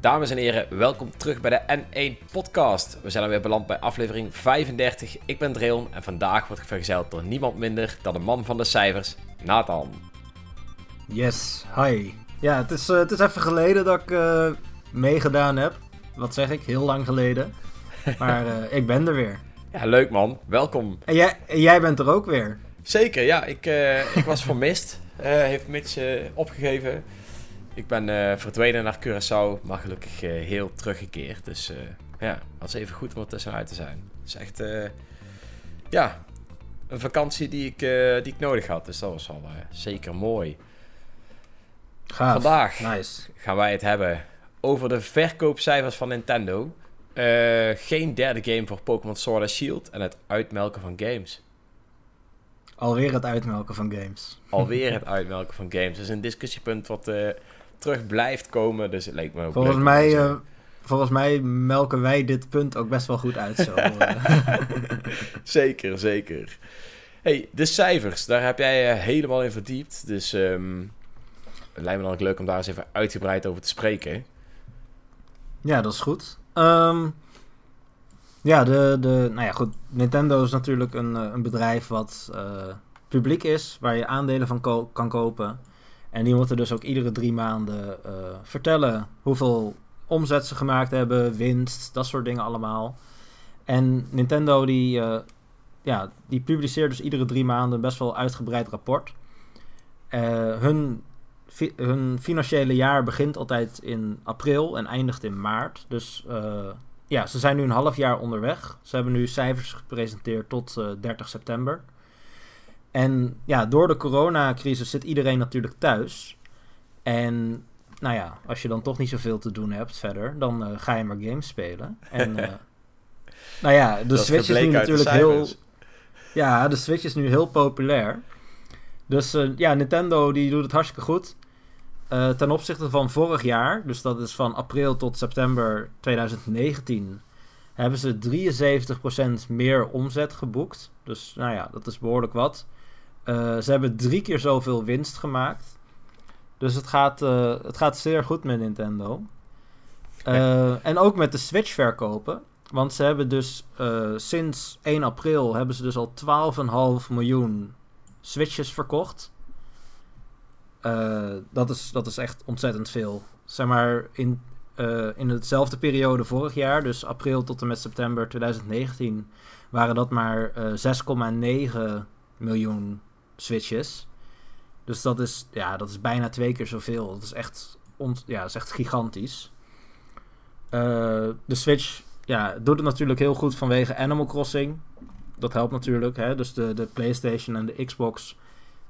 Dames en heren, welkom terug bij de N1 Podcast. We zijn alweer beland bij aflevering 35. Ik ben Dreon en vandaag word ik vergezeld door niemand minder dan de man van de cijfers, Nathan. Yes, hi. Ja, het is, uh, het is even geleden dat ik uh, meegedaan heb. Wat zeg ik? Heel lang geleden. Maar uh, ik ben er weer. Ja, leuk man. Welkom. En jij, en jij bent er ook weer. Zeker, ja. Ik, ik was vermist. heeft Mitch opgegeven. Ik ben uh, verdwenen naar Curaçao, maar gelukkig uh, heel teruggekeerd. Dus uh, ja, was even goed om er tussenuit te zijn. Het is echt, ja, een vakantie die ik, die ik nodig had. Dus dat was wel zeker mooi. Gaaf. Vandaag nice. gaan wij het hebben over de verkoopcijfers van Nintendo. Geen derde game voor Pokémon Sword and Shield en het uitmelken van games. Alweer het uitmelken van games. Alweer het uitmelken van games. Dat is een discussiepunt wat terug blijft komen. Dus het leek me ook volgens mij, uh, volgens mij melken wij dit punt ook best wel goed uit. Zo. zeker, zeker. Hey, de cijfers, daar heb jij uh, helemaal in verdiept. Dus um, het lijkt me dan ook leuk om daar eens even uitgebreid over te spreken. Ja, dat is goed. Um, ja, de, de, nou ja, goed. Nintendo is natuurlijk een, een bedrijf wat uh, publiek is, waar je aandelen van kan kopen. En die moeten dus ook iedere drie maanden uh, vertellen hoeveel omzet ze gemaakt hebben, winst, dat soort dingen allemaal. En Nintendo die, ja, die publiceert dus iedere drie maanden best wel uitgebreid rapport. Hun, fi hun financiële jaar begint altijd in april en eindigt in maart. Dus ja, ze zijn nu een half jaar onderweg. Ze hebben nu cijfers gepresenteerd tot 30 september. En ja, door de coronacrisis zit iedereen natuurlijk thuis. En nou ja, als je dan toch niet zoveel te doen hebt verder, dan uh, ga je maar games spelen. En nou ja, de Switch is nu natuurlijk heel. Ja, de Switch is nu heel populair. Dus uh, ja, Nintendo die doet het hartstikke goed. ten opzichte van vorig jaar, dus dat is van april tot september 2019, hebben ze 73% meer omzet geboekt. Dus nou ja, dat is behoorlijk wat. Uh, ze hebben drie keer zoveel winst gemaakt. Dus het gaat, het gaat zeer goed met Nintendo. En ook met de Switch verkopen. Want ze hebben dus sinds 1 april hebben ze dus al 12,5 miljoen Switches verkocht. dat, is, dat is echt ontzettend veel. Zeg maar in, in hetzelfde periode vorig jaar, dus april tot en met september 2019, waren dat maar 6,9 miljoen Switches. Dus dat is, ja, dat is bijna twee keer zoveel. Dat is echt, ja, dat is echt gigantisch. Uh, de Switch ja, doet het natuurlijk heel goed vanwege Animal Crossing. Dat helpt natuurlijk. Hè? Dus de, de PlayStation en de Xbox,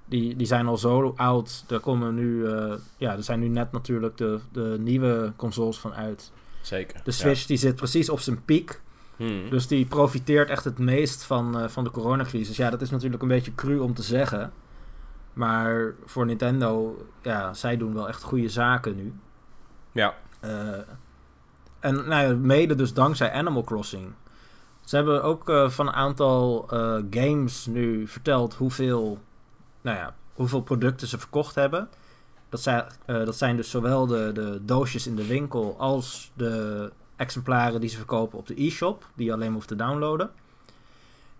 die, die zijn al zo oud. Er, komen nu, uh, ja, er zijn nu net natuurlijk de, de nieuwe consoles van uit. Zeker. De Switch die zit precies op zijn piek. Hmm. Dus die profiteert echt het meest van, uh, van de coronacrisis. Ja, dat is natuurlijk een beetje cru om te zeggen. Maar voor Nintendo, ja, zij doen wel echt goede zaken nu. Ja. Uh, en nou ja, mede dus dankzij Animal Crossing. Ze hebben ook uh, van een aantal games nu verteld hoeveel, nou ja, hoeveel producten ze verkocht hebben. Dat zijn, dat zijn dus zowel de, de doosjes in de winkel als de exemplaren die ze verkopen op de e-shop, die je alleen hoeft te downloaden.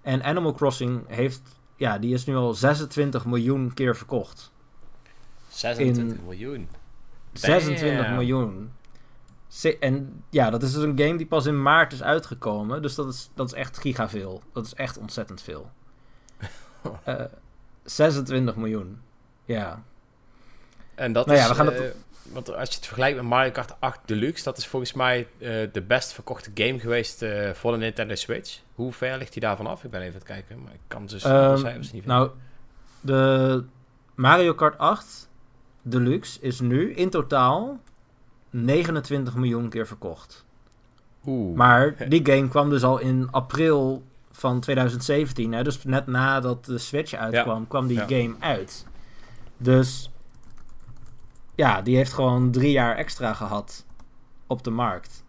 En Animal Crossing heeft, ja, die is nu al 26 miljoen keer verkocht. 26 In miljoen? 26 miljoen. En ja, dat is dus een game die pas in maart is uitgekomen. Dus dat is, dat is echt gigaveel. Dat is echt ontzettend veel. uh, 26 miljoen. Ja. En dat nou is... Ja, we gaan het... Uh, want als je het vergelijkt met Mario Kart 8 Deluxe, dat is volgens mij uh, de best verkochte game geweest voor de Nintendo Switch. Hoe ver ligt hij daarvan af? Ik ben even aan het kijken, maar ik kan dus um, de cijfers niet vinden. Nou, de Mario Kart 8 Deluxe is nu in totaal 29 miljoen keer verkocht. Oeh. Maar die game kwam dus al in april van 2017. Hè? Dus net nadat de Switch uitkwam, ja. kwam die ja. game uit. Dus ja, die heeft gewoon drie jaar extra gehad op de markt.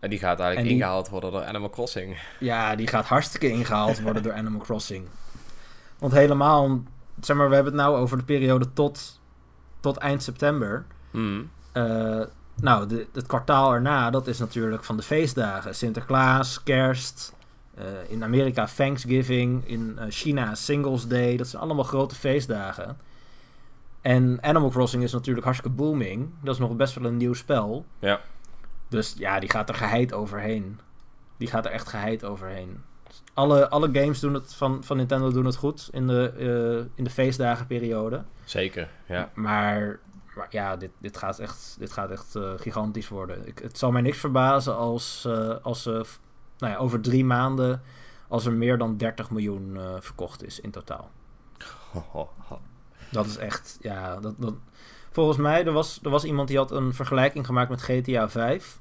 En die gaat eigenlijk die, ingehaald worden door Animal Crossing. Ja, die gaat hartstikke ingehaald worden door Animal Crossing. Want helemaal, zeg maar, we hebben het nou over de periode tot, tot eind september. Mhm. Eh, nou, de, het kwartaal erna, dat is natuurlijk van de feestdagen. Sinterklaas, kerst, eh, in Amerika Thanksgiving, in eh, China Singles Day. Dat zijn allemaal grote feestdagen. En Animal Crossing is natuurlijk hartstikke booming. Dat is nog best wel een nieuw spel. Ja. Dus ja, die gaat er geheid overheen. Die gaat er echt geheid overheen. Alle, alle games doen het van, van Nintendo doen het goed in de, in de feestdagenperiode. Zeker, ja. Maar, maar ja, dit, dit gaat echt, dit gaat echt eh, gigantisch worden. Ik, het zal mij niks verbazen als, eh, als ze nou ja, over drie maanden... als er meer dan 30 miljoen eh, verkocht is in totaal. Dat is echt, ja... Dat, dat, volgens mij, er was, er was iemand die had een vergelijking gemaakt met GTA 5.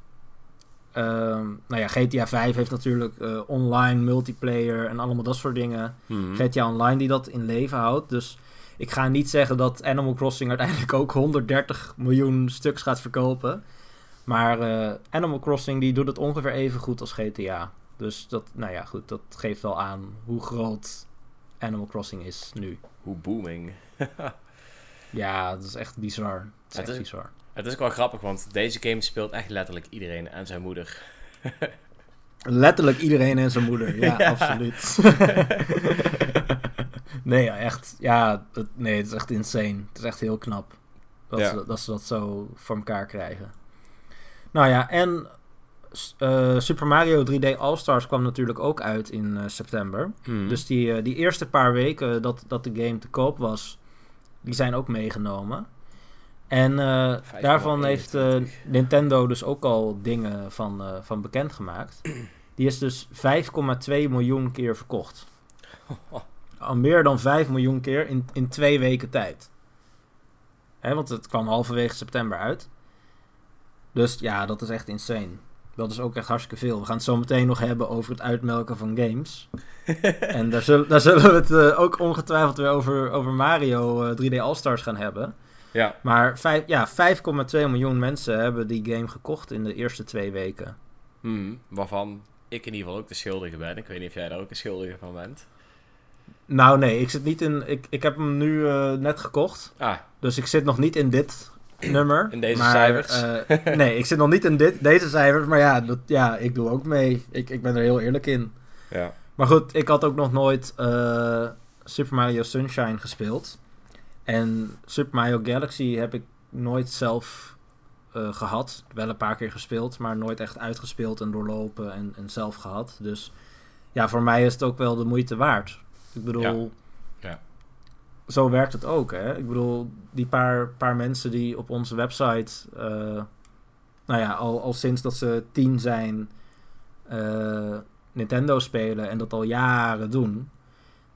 Ehm, nou ja, GTA 5 heeft natuurlijk online multiplayer en allemaal dat soort dingen. Mhm. GTA Online die dat in leven houdt. Dus ik ga niet zeggen dat Animal Crossing uiteindelijk ook 130 miljoen stuks gaat verkopen. Maar eh, Animal Crossing die doet het ongeveer even goed als GTA. Dus dat, nou ja, goed, dat geeft wel aan hoe groot Animal Crossing is nu. Hoe booming. Ja, dat is echt bizar. Het is Het echt bizar. Het is ook wel grappig, want deze game speelt echt letterlijk iedereen en zijn moeder. Letterlijk iedereen en zijn moeder. Ja, Ja. absoluut. nee, ja, echt. Ja, het, nee, het is echt insane. Het is echt heel knap dat, Ja. ze, dat ze dat zo voor elkaar krijgen. Nou ja, en eh, Super Mario 3D All-Stars kwam natuurlijk ook uit in eh, september. Mhm. Dus die, eh, die eerste paar weken dat, dat de game te koop was, die zijn ook meegenomen. En daarvan heeft 5,21. Nintendo dus ook al dingen van, van bekendgemaakt. Die is dus 5,2 miljoen keer verkocht. Al meer dan 5 miljoen keer in, in twee weken tijd. Hè, want het kwam halverwege september uit. Dus ja, dat is echt insane. Dat is ook echt hartstikke veel. We gaan het zo meteen nog hebben over het uitmelken van games. en daar zullen, daar zullen we het eh, ook ongetwijfeld weer over, over Mario eh, 3D All-Stars gaan hebben. Ja, Maar vijf, ja, 5,2 miljoen mensen hebben die game gekocht in de eerste twee weken. Mhm. waarvan ik in ieder geval ook de schuldige ben. Ik weet niet of jij daar ook een schuldige van bent. Nou nee, ik zit niet in. Ik, ik heb hem nu eh, net gekocht. Ah, Dus ik zit nog niet in dit nummer. In deze maar, cijfers? eh, nee, ik zit nog niet in dit, deze cijfers. Maar ja, dat, ja, ik doe ook mee. Ik, ik ben er heel eerlijk in. ja. Maar goed, ik had ook nog nooit eh, Super Mario Sunshine gespeeld. En Super Mario Galaxy heb ik nooit zelf eh, gehad. Wel een paar keer gespeeld, maar nooit echt uitgespeeld en doorlopen en, en zelf gehad. Dus ja, voor mij is het ook wel de moeite waard. Ik bedoel, Ja. zo werkt het ook. Hè? Ik bedoel, die paar, paar mensen die op onze website, eh, nou ja, al, al sinds dat ze tien zijn, eh, Nintendo spelen en dat al jaren doen.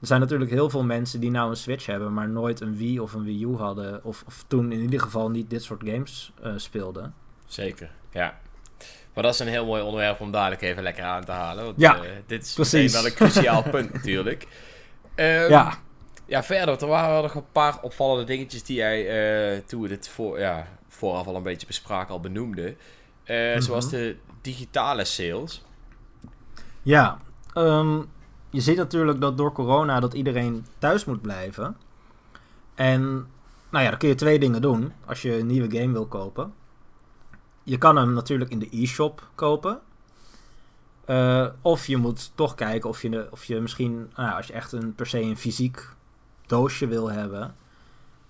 Er zijn natuurlijk heel veel mensen die nou een Switch hebben, maar nooit een Wii of een Wii U hadden. Of, of toen in ieder geval niet dit soort games eh, speelden. Zeker, ja. Maar dat is een heel mooi onderwerp om dadelijk even lekker aan te halen. Want Ja, dit is wel een cruciaal punt natuurlijk. Ehm, ja, Ja, verder, er waren nog een paar opvallende dingetjes die jij, eh, toen we dit voor, ja, vooraf al een beetje bespraken, al benoemde. Eh, Mhm. Zoals de digitale sales. ja. Ehm, je ziet natuurlijk dat door corona dat iedereen thuis moet blijven. En nou ja, dan kun je twee dingen doen als je een nieuwe game wil kopen. Je kan hem natuurlijk in de e-shop kopen. Eh, of je moet toch kijken of je, of je misschien, nou als je echt een, per se een fysiek doosje wil hebben,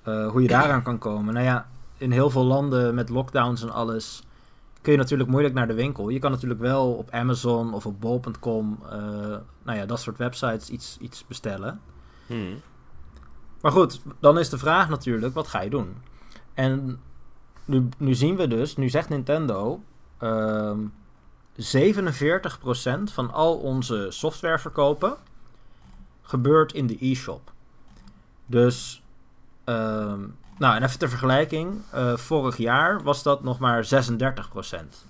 eh, hoe je daaraan kan komen. Nou ja, in heel veel landen met lockdowns en alles kun je natuurlijk moeilijk naar de winkel. Je kan natuurlijk wel op Amazon of op bol.com, eh, nou ja, dat soort websites iets, iets bestellen. Hmm. Maar goed, dan is de vraag natuurlijk, wat ga je doen? En nu, nu zien we dus, nu zegt Nintendo, ehm 47% van al onze softwareverkopen gebeurt in de e-shop. Dus, ehm, nou en even ter vergelijking, eh, vorig jaar was dat nog maar 36%.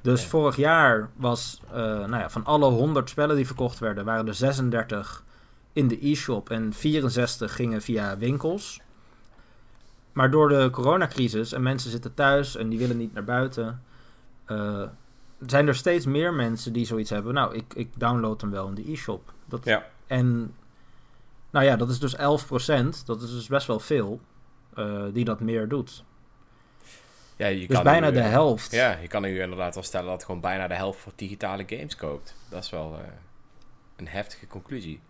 Dus vorig jaar was, eh, nou ja, van alle 100 spellen die verkocht werden, waren er 36 in de e-shop en 64 gingen via winkels. Maar door de coronacrisis en mensen zitten thuis en die willen niet naar buiten, eh, zijn er steeds meer mensen die zoiets hebben. Nou, ik, ik download hem wel in de e-shop. Dat, Ja. En Nou ja, dat is dus 11%. Dat is dus best wel veel uh, die dat meer doet. Ja, je dus kan bijna de eh, helft. Ja, je kan nu inderdaad wel stellen dat gewoon bijna de helft voor digitale games koopt. Dat is wel eh, een heftige conclusie.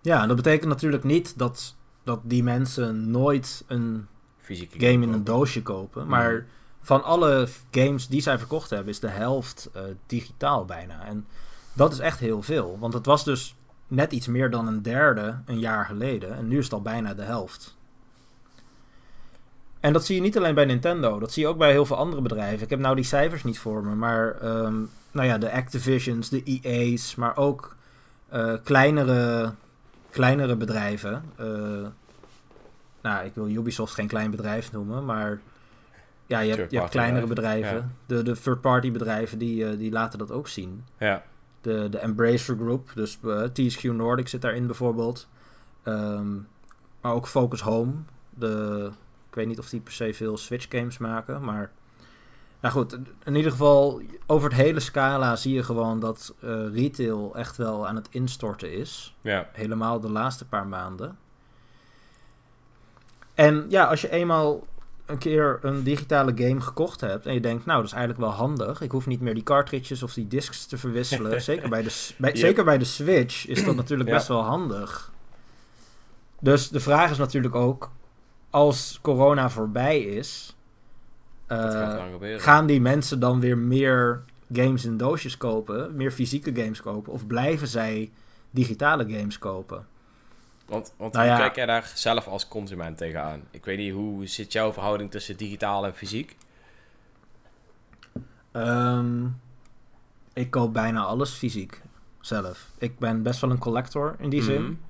Ja, en dat betekent natuurlijk niet dat, dat die mensen nooit een Fysieke game in een doosje kopen. Maar Mhm. Van alle games die zij verkocht hebben, is de helft eh, digitaal bijna. En dat is echt heel veel. Want het was dus net iets meer dan een derde een jaar geleden. En nu is het al bijna de helft. En dat zie je niet alleen bij Nintendo. Dat zie je ook bij heel veel andere bedrijven. Ik heb nou die cijfers niet voor me. Maar ehm, nou ja, de Activisions, de EA's. Maar ook eh, kleinere, kleinere bedrijven. eh, nou, ik wil Ubisoft geen klein bedrijf noemen, maar ja, je hebt, je hebt kleinere bedrijven, bedrijven. De, de third-party bedrijven, die, eh, die laten dat ook zien. Ja, De, de Embracer Group, dus eh, THQ Nordic zit daarin bijvoorbeeld. Ehm, maar ook Focus Home. De, ik weet niet of die per se veel Switch games maken, maar... Nou goed, in ieder geval, over het hele scala zie je gewoon dat eh, retail echt wel aan het instorten is. ja. Helemaal de laatste paar maanden. En ja, als je eenmaal een keer een digitale game gekocht hebt en je denkt, nou, dat is eigenlijk wel handig. Ik hoef niet meer die cartridges of die discs te verwisselen. zeker, bij de, s- bij, Yep. zeker bij de Switch is dat natuurlijk Ja. best wel handig. Dus de vraag is natuurlijk ook, als corona voorbij is, eh, gaan die mensen dan weer meer games in doosjes kopen, meer fysieke games kopen, of blijven zij digitale games kopen? Want, want Nou hoe kijk jij daar zelf als consument tegenaan? Ik weet niet, hoe zit jouw verhouding tussen digitaal en fysiek? Ehm, ik koop bijna alles fysiek zelf. Ik ben best wel een collector in die Mhm. zin.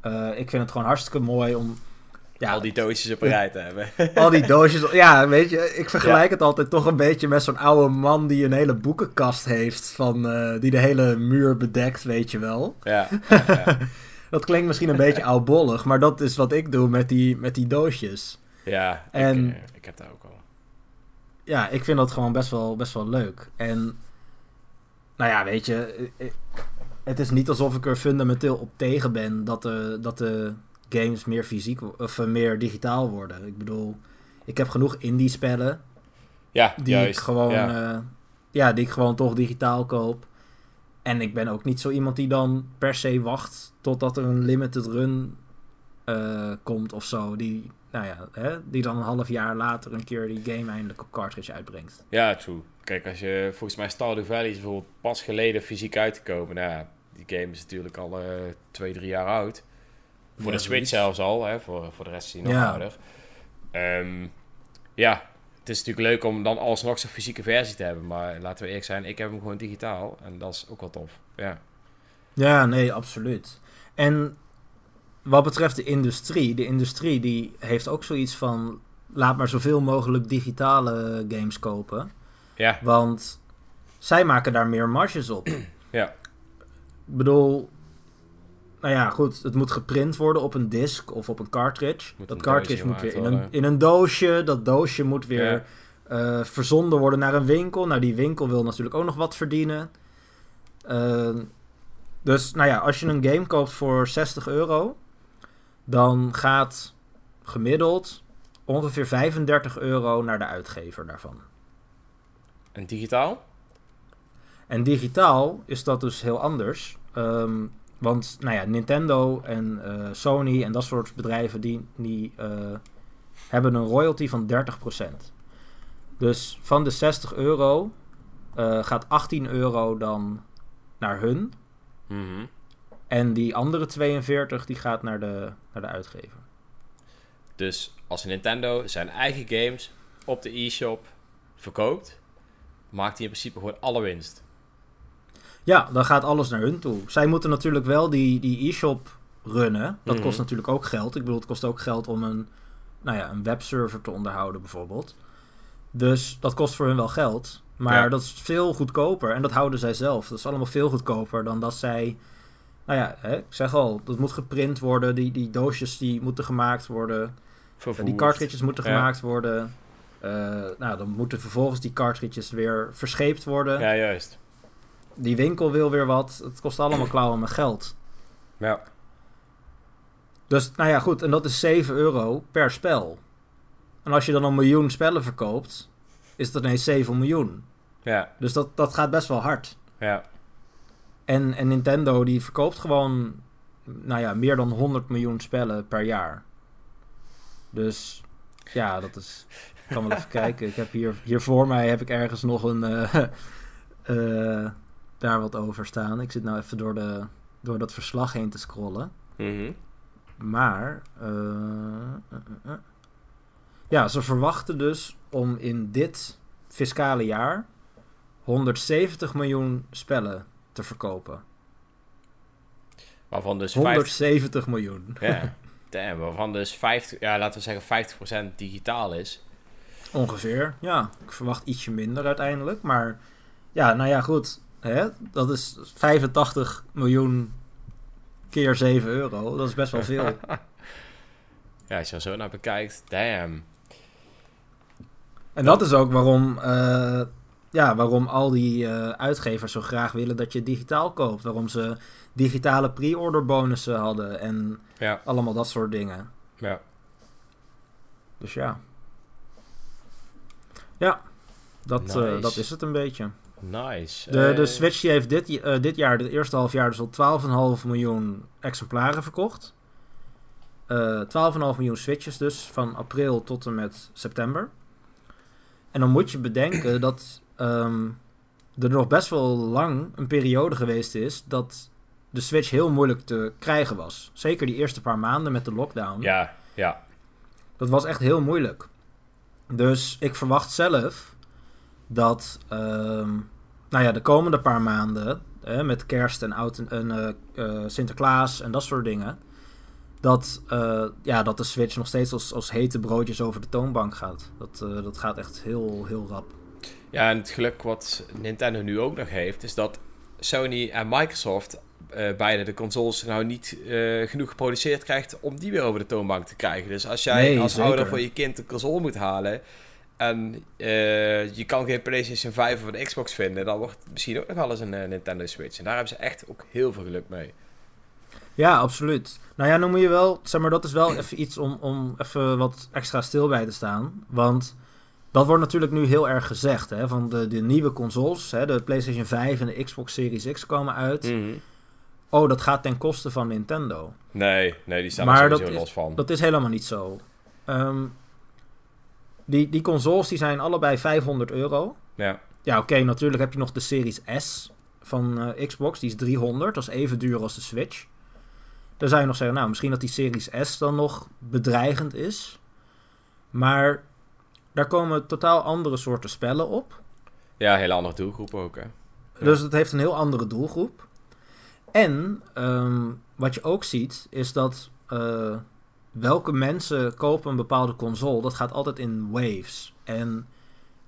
Eh, ik vind het gewoon hartstikke mooi om ja, Al die doosjes op een rij te hebben. al die doosjes. Ja, weet je, ik vergelijk het altijd toch een beetje met zo'n oude man die een hele boekenkast heeft. Van, eh, die de hele muur bedekt, weet je wel. ja. Dat klinkt misschien een beetje oudbollig, maar dat is wat ik doe met die, met die doosjes. Ja, En- ik, eh, ik heb daar ook al. ja, ik vind dat gewoon best wel, best wel leuk. En nou ja, weet je, eh, eh, het is niet alsof ik er fundamenteel op tegen ben dat de, dat de games meer fysiek of meer digitaal worden. Ik bedoel, ik heb genoeg indie spellen Ja, die juist. ik gewoon, ja, die ik gewoon toch digitaal koop. En ik ben ook niet zo iemand die dan per se wacht totdat er een limited run eh, komt of zo. Die, nou ja, hè, die dan een half jaar later een keer die game eindelijk op cartridge uitbrengt. ja, true. Kijk, als je volgens mij Stardew Valley is bijvoorbeeld pas geleden fysiek uitgekomen. Nou ja, die game is natuurlijk al eh, twee, drie jaar oud. Voor Ja, de Switch zelfs al, hè? Voor, voor de rest is hij nog Ja. ouder. Ehm, ja, het is natuurlijk leuk om dan alsnog zo'n fysieke versie te hebben. Maar laten we eerlijk zijn, ik heb hem gewoon digitaal. En dat is ook wel tof. Ja, Ja, nee, absoluut. En wat betreft de industrie, de industrie die heeft ook zoiets van laat maar zoveel mogelijk digitale games kopen. ja, Want zij maken daar meer marges op. ja. Ik bedoel, nou ja, goed, het moet geprint worden op een disk of op een cartridge. Moet dat een cartridge moet weer in een, in een doosje. Dat doosje moet weer Ja. eh, verzonden worden naar een winkel. Nou, die winkel wil natuurlijk ook nog wat verdienen. Ehm, dus, nou ja, als je een game koopt voor 60 euro, dan gaat gemiddeld ongeveer 35 euro naar de uitgever daarvan. En digitaal? En digitaal is dat dus heel anders. Ehm, want nou ja, Nintendo en eh, Sony en dat soort bedrijven die, die eh, hebben een royalty van 30%. Dus van de 60 euro eh, gaat 18 euro dan naar hun. Mhm. En die andere 42 die gaat naar de, naar de uitgever. Dus als Nintendo zijn eigen games op de e-shop verkoopt, maakt hij in principe gewoon alle winst. Ja, dan gaat alles naar hun toe. Zij moeten natuurlijk wel die, die e-shop runnen. Dat Mhm. kost natuurlijk ook geld. Ik bedoel, het kost ook geld om een, nou ja, een webserver te onderhouden bijvoorbeeld. Dus dat kost voor hun wel geld. Maar Ja. dat is veel goedkoper. En dat houden zij zelf. Dat is allemaal veel goedkoper dan dat zij... Nou ja, hè, ik zeg al, dat moet geprint worden. Die, die doosjes die moeten gemaakt worden. Vervoerd. Die cartridges moeten Ja. gemaakt worden. Eh, nou, dan moeten vervolgens die cartridges weer verscheept worden. Ja, juist. Die winkel wil weer wat. Het kost allemaal klauwen met geld. Ja. Dus, nou ja, goed. En dat is 7 euro per spel. En als je dan een miljoen spellen verkoopt, is dat ineens 7 miljoen. Ja, Dus dat, dat gaat best wel hard. ja. En, en Nintendo die verkoopt gewoon, nou ja, meer dan 100 miljoen spellen per jaar. Dus ja, dat is. Ik kan wel even kijken. Ik heb hier, hier voor mij heb ik ergens nog een. eh, eh, daar wat over staan. Ik zit nou even door, de, door dat verslag heen te scrollen. Mhm. Maar. eh, eh, eh. Ja, ze verwachten dus om in dit fiscale jaar 170 miljoen spellen te verkopen. Waarvan dus 50, 170 miljoen. ja, damn, waarvan dus 50, ja, laten we zeggen 50% digitaal is. Ongeveer, ja. Ik verwacht ietsje minder uiteindelijk. Maar ja, nou ja, goed. Hè? Dat is 85 miljoen keer 7 euro. Dat is best wel veel. Ja, als je er zo naar bekijkt, damn. En dat is ook waarom, eh, ja, waarom al die eh, uitgevers zo graag willen dat je digitaal koopt. Waarom ze digitale pre-order bonussen hadden en Ja, allemaal dat soort dingen. ja. Dus ja. Ja, dat, eh, dat is het een beetje. Nice. De, de Eh, Switch die heeft dit, eh, dit jaar, het eerste half jaar, dus al 12,5 miljoen exemplaren verkocht. Eh 12,5 miljoen Switches dus, van april tot en met september. En dan moet je bedenken dat ehm, er nog best wel lang een periode geweest is dat de Switch heel moeilijk te krijgen was. Zeker die eerste paar maanden met de lockdown. Ja, ja. Dat was echt heel moeilijk. Dus ik verwacht zelf dat, ehm, nou ja, de komende paar maanden, hè, met kerst en, oud en, eh, eh, Sinterklaas en dat soort dingen, dat, eh, ja, dat de Switch nog steeds als, als hete broodjes over de toonbank gaat. Dat, dat gaat echt heel, heel rap. Ja, en het geluk wat Nintendo nu ook nog heeft, is dat Sony en Microsoft beide de consoles nou niet genoeg geproduceerd krijgt om die weer over de toonbank te krijgen. Dus als jij Nee, als zeker. ouder voor je kind een console moet halen en eh, je kan geen PlayStation 5 of een Xbox vinden, dan wordt het misschien ook nog wel eens een eh, Nintendo Switch. En daar hebben ze echt ook heel veel geluk mee. Ja, absoluut. Nou ja, dan moet je wel, zeg maar, dat is wel even iets om, om even wat extra stil bij te staan. Want dat wordt natuurlijk nu heel erg gezegd, hè, van de, de nieuwe consoles, hè, de PlayStation 5 en de Xbox Series X komen uit. Mhm. Oh, dat gaat ten koste van Nintendo. Nee, nee, die staan Maar er dat sowieso is- los van. Dat is helemaal niet zo. Ehm, die, die consoles die zijn allebei 500 euro. Ja, Ja, oké, natuurlijk heb je nog de Series S van eh, Xbox, die is 300, dat is even duur als de Switch. Dan zou je nog zeggen, nou, misschien dat die Series S dan nog bedreigend is. Maar daar komen totaal andere soorten spellen op. ja hele andere doelgroep ook, hè. Ja. Dus het heeft een heel andere doelgroep. En ehm, wat je ook ziet, is dat eh, welke mensen kopen een bepaalde console, dat gaat altijd in waves. En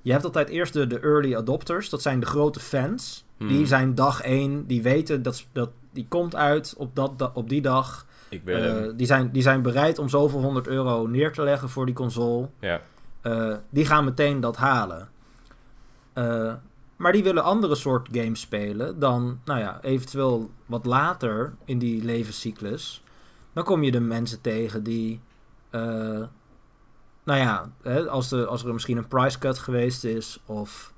je hebt altijd eerst de, de early adopters, dat zijn de grote fans. Die Hmm. zijn dag 1, die weten dat, dat die komt uit op, dat, da- op die dag. Ik Eh, die, zijn, die zijn bereid om zoveel honderd euro neer te leggen voor die console. Ja, Eh, die gaan meteen dat halen. Eh, maar die willen andere soort games spelen dan, nou ja, eventueel wat later in die levenscyclus. Dan kom je de mensen tegen die, eh, nou ja, hè, als, de, als er misschien een price cut geweest is, of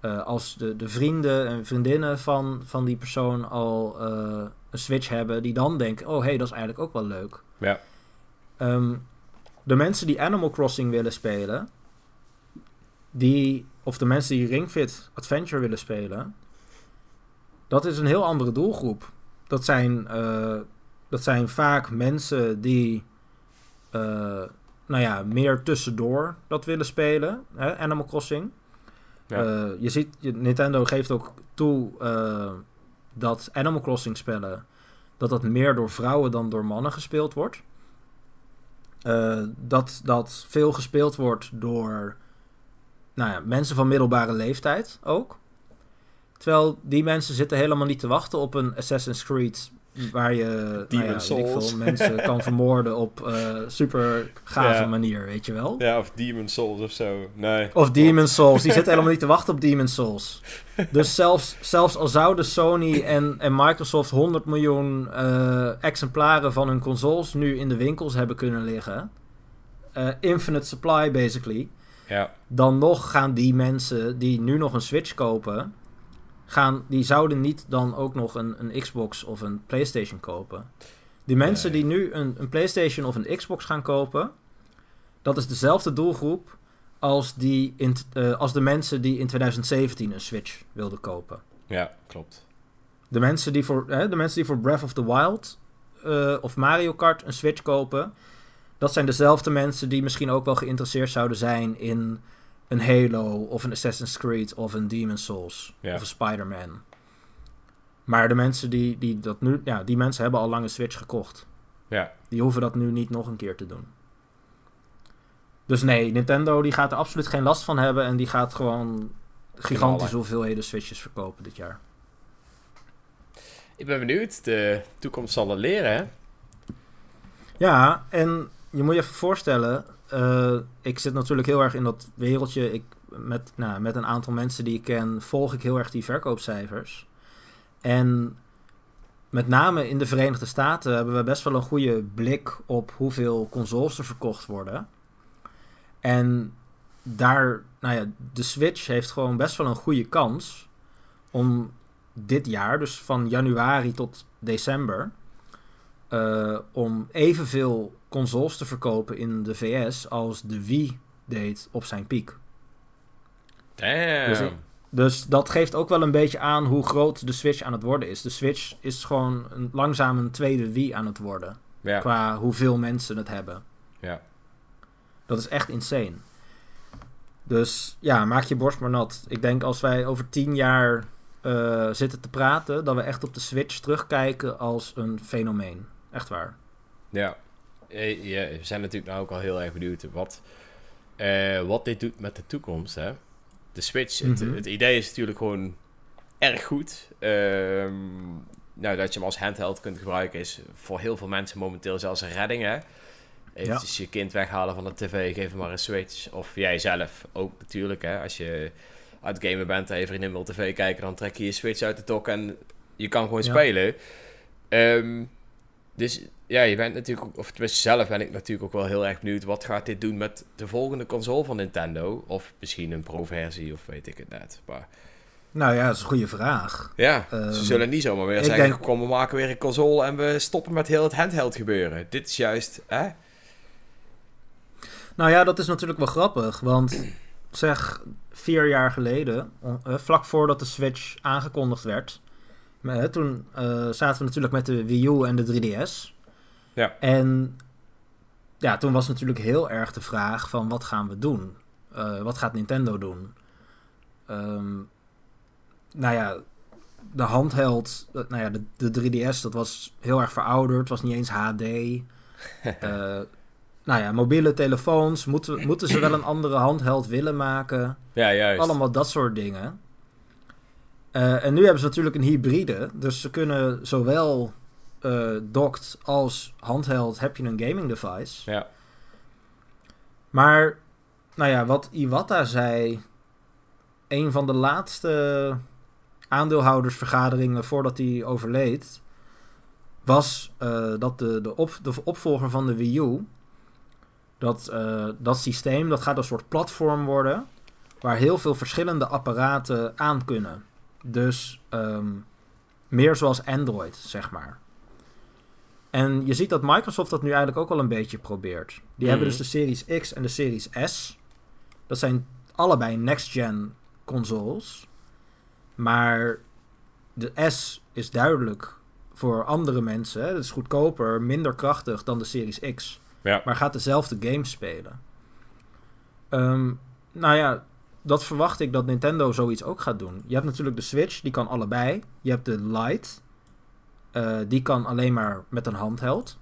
eh, als de, de vrienden en vriendinnen van, van die persoon al eh, een Switch hebben, die dan denken: oh hé, hey, dat is eigenlijk ook wel leuk. ja. Ehm, de mensen die Animal Crossing willen spelen, die, of de mensen die Ring Fit Adventure willen spelen, dat is een heel andere doelgroep. Dat zijn, dat zijn vaak mensen die, eh, nou ja, meer tussendoor dat willen spelen, hè, Animal Crossing. Ja. Eh, je ziet, Nintendo geeft ook toe eh, dat Animal Crossing spellen, dat dat meer door vrouwen dan door mannen gespeeld wordt. Dat dat veel gespeeld wordt door nou ja, mensen van middelbare leeftijd ook. Terwijl die mensen zitten helemaal niet te wachten op een Assassin's Creed waar je nou ja, veel, mensen kan vermoorden op eh, super gave Ja. manier, weet je wel? Ja, of Demon Souls of zo. Nee. Of Demon's Souls, die zitten helemaal niet te wachten op Demon's Souls. Dus zelfs, zelfs al zouden Sony en, en Microsoft 100 miljoen eh, exemplaren van hun consoles nu in de winkels hebben kunnen liggen, eh, infinite supply basically, Ja, dan nog gaan die mensen die nu nog een Switch kopen, gaan, die zouden niet dan ook nog een, een Xbox of een PlayStation kopen. Die mensen Nee. die nu een, een PlayStation of een Xbox gaan kopen, dat is dezelfde doelgroep als, die in, eh, als de mensen die in 2017 een Switch wilden kopen. ja, klopt. De mensen die voor, hè, de mensen die voor Breath of the Wild eh, of Mario Kart een Switch kopen, dat zijn dezelfde mensen die misschien ook wel geïnteresseerd zouden zijn in een Halo of een Assassin's Creed of een Demon's Souls Ja. of een Spider-Man. Maar de mensen die, die dat nu, ja, die mensen hebben al lang een Switch gekocht. Ja, Die hoeven dat nu niet nog een keer te doen. Dus nee, Nintendo die gaat er absoluut geen last van hebben en die gaat gewoon gigantische hoeveelheden Switches verkopen dit jaar. ik ben benieuwd. De toekomst zal het leren, hè? Ja, en je moet je even voorstellen, eh, ik zit natuurlijk heel erg in dat wereldje. Ik, met, nou, met een aantal mensen die ik ken, volg ik heel erg die verkoopcijfers. En met name in de Verenigde Staten hebben we best wel een goede blik op hoeveel consoles er verkocht worden. En daar, nou ja, de Switch heeft gewoon best wel een goede kans om dit jaar, dus van januari tot december, eh, om evenveel consoles te verkopen in de VS als de Wii deed op zijn piek. Damn. Dus Dus dat geeft ook wel een beetje aan hoe groot de Switch aan het worden is. De Switch is gewoon een, langzaam een tweede Wii aan het worden. ja, Qua hoeveel mensen het hebben. ja. Dat is echt insane. Dus ja, maak je borst maar nat. Ik denk als wij over tien jaar eh, zitten te praten, dat we echt op de Switch terugkijken als een fenomeen. Echt waar. Ja. Eh, ja, we zijn natuurlijk nou ook al heel erg benieuwd wat, eh, wat dit doet met de toekomst. Hè? De Switch, het, Mhm. het idee is natuurlijk gewoon erg goed. Ehm, nou, dat je hem als handheld kunt gebruiken is voor heel veel mensen momenteel zelfs een redding. Hè? Eventjes je kind weghalen van de tv, geef hem maar een Switch. Of jij zelf ook natuurlijk. Hè? Als je uit het gamen bent en je vriendin wil tv kijken, dan trek je je Switch uit de dock en je kan gewoon Ja. spelen. Ehm, dus ja, je bent natuurlijk, ook- of tenminste zelf ben ik natuurlijk ook wel heel erg benieuwd. Wat gaat dit doen met de volgende console van Nintendo? Of misschien een pro-versie, of weet ik het net. Maar Nou ja, dat is een goede vraag. ja, Ehm, ze zullen niet zomaar weer zeggen: denk- kom, we maken weer een console en we stoppen met heel het handheld gebeuren. Dit is juist, hè? Nou ja, dat is natuurlijk wel grappig. Want zeg, vier jaar geleden, eh, vlak voordat de Switch aangekondigd werd, maar, hè, toen eh, zaten we natuurlijk met de Wii U en de 3DS. Ja. En ja, toen was natuurlijk heel erg de vraag van wat gaan we doen? Eh, wat gaat Nintendo doen? Ehm, nou ja, de handheld, nou ja, de, de 3DS, dat was heel erg verouderd, was niet eens HD. Eh, nou ja, mobiele telefoons, moeten, moeten ze wel een andere handheld willen maken? Ja, juist. Allemaal dat soort dingen. Eh, en nu hebben ze natuurlijk een hybride, dus ze kunnen zowel eh docked als handheld heb je een gaming device. Ja, Maar, nou ja, wat Iwata zei, een van de laatste aandeelhoudersvergaderingen voordat hij overleed, was eh, dat de, de, op, de opvolger van de Wii U, dat, dat systeem, dat gaat een soort platform worden, waar heel veel verschillende apparaten aan kunnen. Dus ehm, meer zoals Android, zeg maar. En je ziet dat Microsoft dat nu eigenlijk ook wel een beetje probeert. Die Mhm. hebben dus de Series X en de Series S. Dat zijn allebei next-gen consoles. Maar de S is duidelijk voor andere mensen. Het is goedkoper, minder krachtig dan de Series X. ja. Maar gaat dezelfde games spelen. Ehm, nou ja, dat verwacht ik dat Nintendo zoiets ook gaat doen. Je hebt natuurlijk de Switch, die kan allebei. Je hebt de Lite, eh, die kan alleen maar met een handheld.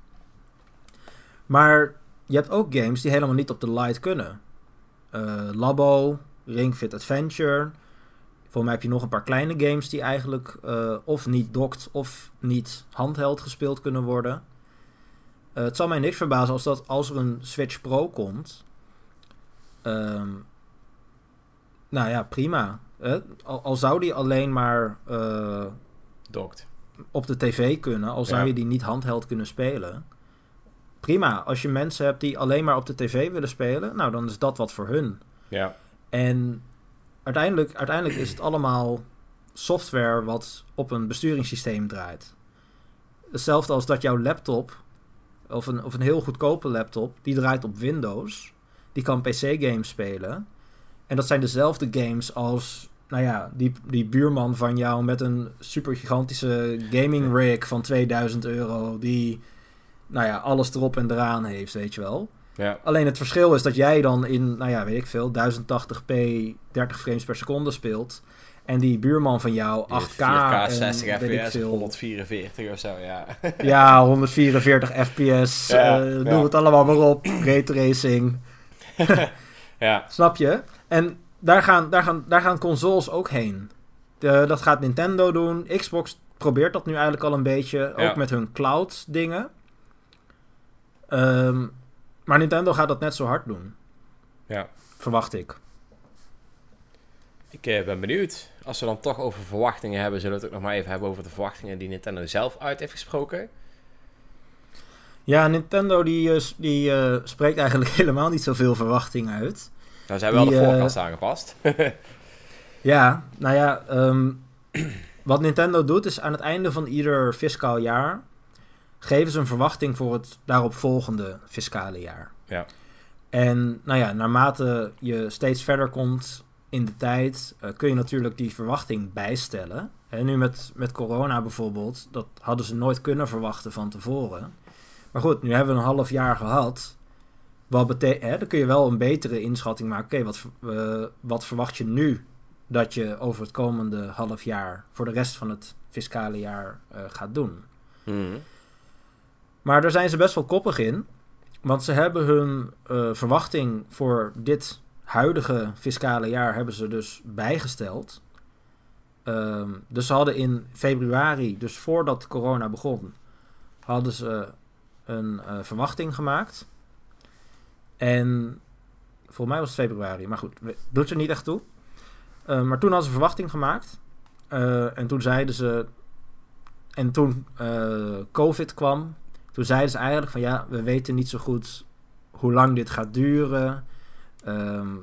Maar je hebt ook games die helemaal niet op de Lite kunnen. Eh, Labo, Ring Fit Adventure. Voor mij heb je nog een paar kleine games die eigenlijk eh, of niet docked of niet handheld gespeeld kunnen worden. Het zal mij niks verbazen als, dat, als er een Switch Pro komt. Ehm, nou ja, prima. Al, al zou die alleen maar eh, Dokt. op de tv kunnen, al zou Ja. je die niet handheld kunnen spelen. Prima, als je mensen hebt die alleen maar op de tv willen spelen, nou dan is dat wat voor hun. Ja. En uiteindelijk, uiteindelijk is het allemaal software wat op een besturingssysteem draait. Hetzelfde als dat jouw laptop, of een, of een heel goedkope laptop, die draait op Windows. Die kan PC-games spelen. En dat zijn dezelfde games als, nou ja, die, die buurman van jou met een super gigantische gaming rig van 2000 euro. Die, nou ja, alles erop en eraan heeft, weet je wel. Ja. Alleen het verschil is dat jij dan in, nou ja, weet ik veel, 1080p 30 frames per seconde speelt. En die buurman van jou 8K, 4K, en 60 weet ik fps, veel. 144 of zo, ja. Ja, 144 fps, Ja, eh, ja. noem het allemaal maar op. Raytracing, ja. snap je? En daar gaan, daar gaan, daar gaan consoles ook heen. De, dat gaat Nintendo doen. Xbox probeert dat nu eigenlijk al een beetje, ook met hun cloud dingen. Ehm, maar Nintendo gaat dat net zo hard doen, ja. verwacht ik. Ik eh, ben benieuwd. Als we dan toch over verwachtingen hebben, zullen we het ook nog maar even hebben over de verwachtingen die Nintendo zelf uit heeft gesproken. Ja, Nintendo die, eh, die eh, spreekt eigenlijk helemaal niet zoveel verwachting uit. Nou, ze hebben wel Die, de eh, voorkast aangepast. Ja, nou ja, ehm, wat Nintendo doet is aan het einde van ieder fiscaal jaar geven ze een verwachting voor het daarop volgende fiscale jaar. Ja. En nou ja, naarmate je steeds verder komt in de tijd, eh, kun je natuurlijk die verwachting bijstellen. En nu met, met corona bijvoorbeeld, dat hadden ze nooit kunnen verwachten van tevoren. Maar goed, nu hebben we een half jaar gehad. Wat betekent, dan kun je wel een betere inschatting maken. Oké, wat, eh, wat verwacht je nu dat je over het komende half jaar voor de rest van het fiscale jaar eh, gaat doen? Mhm. Maar daar zijn ze best wel koppig in. Want ze hebben hun eh, verwachting voor dit huidige fiscale jaar hebben ze dus bijgesteld. Ehm, dus ze hadden in februari, dus voordat corona begon, hadden ze een verwachting gemaakt. En volgens mij was het februari, maar goed, doet er niet echt toe. Eh, maar toen hadden ze verwachting gemaakt. Eh, en toen zeiden ze. En toen eh, COVID kwam, toen zeiden ze eigenlijk van ja, we weten niet zo goed hoe lang dit gaat duren. Ehm,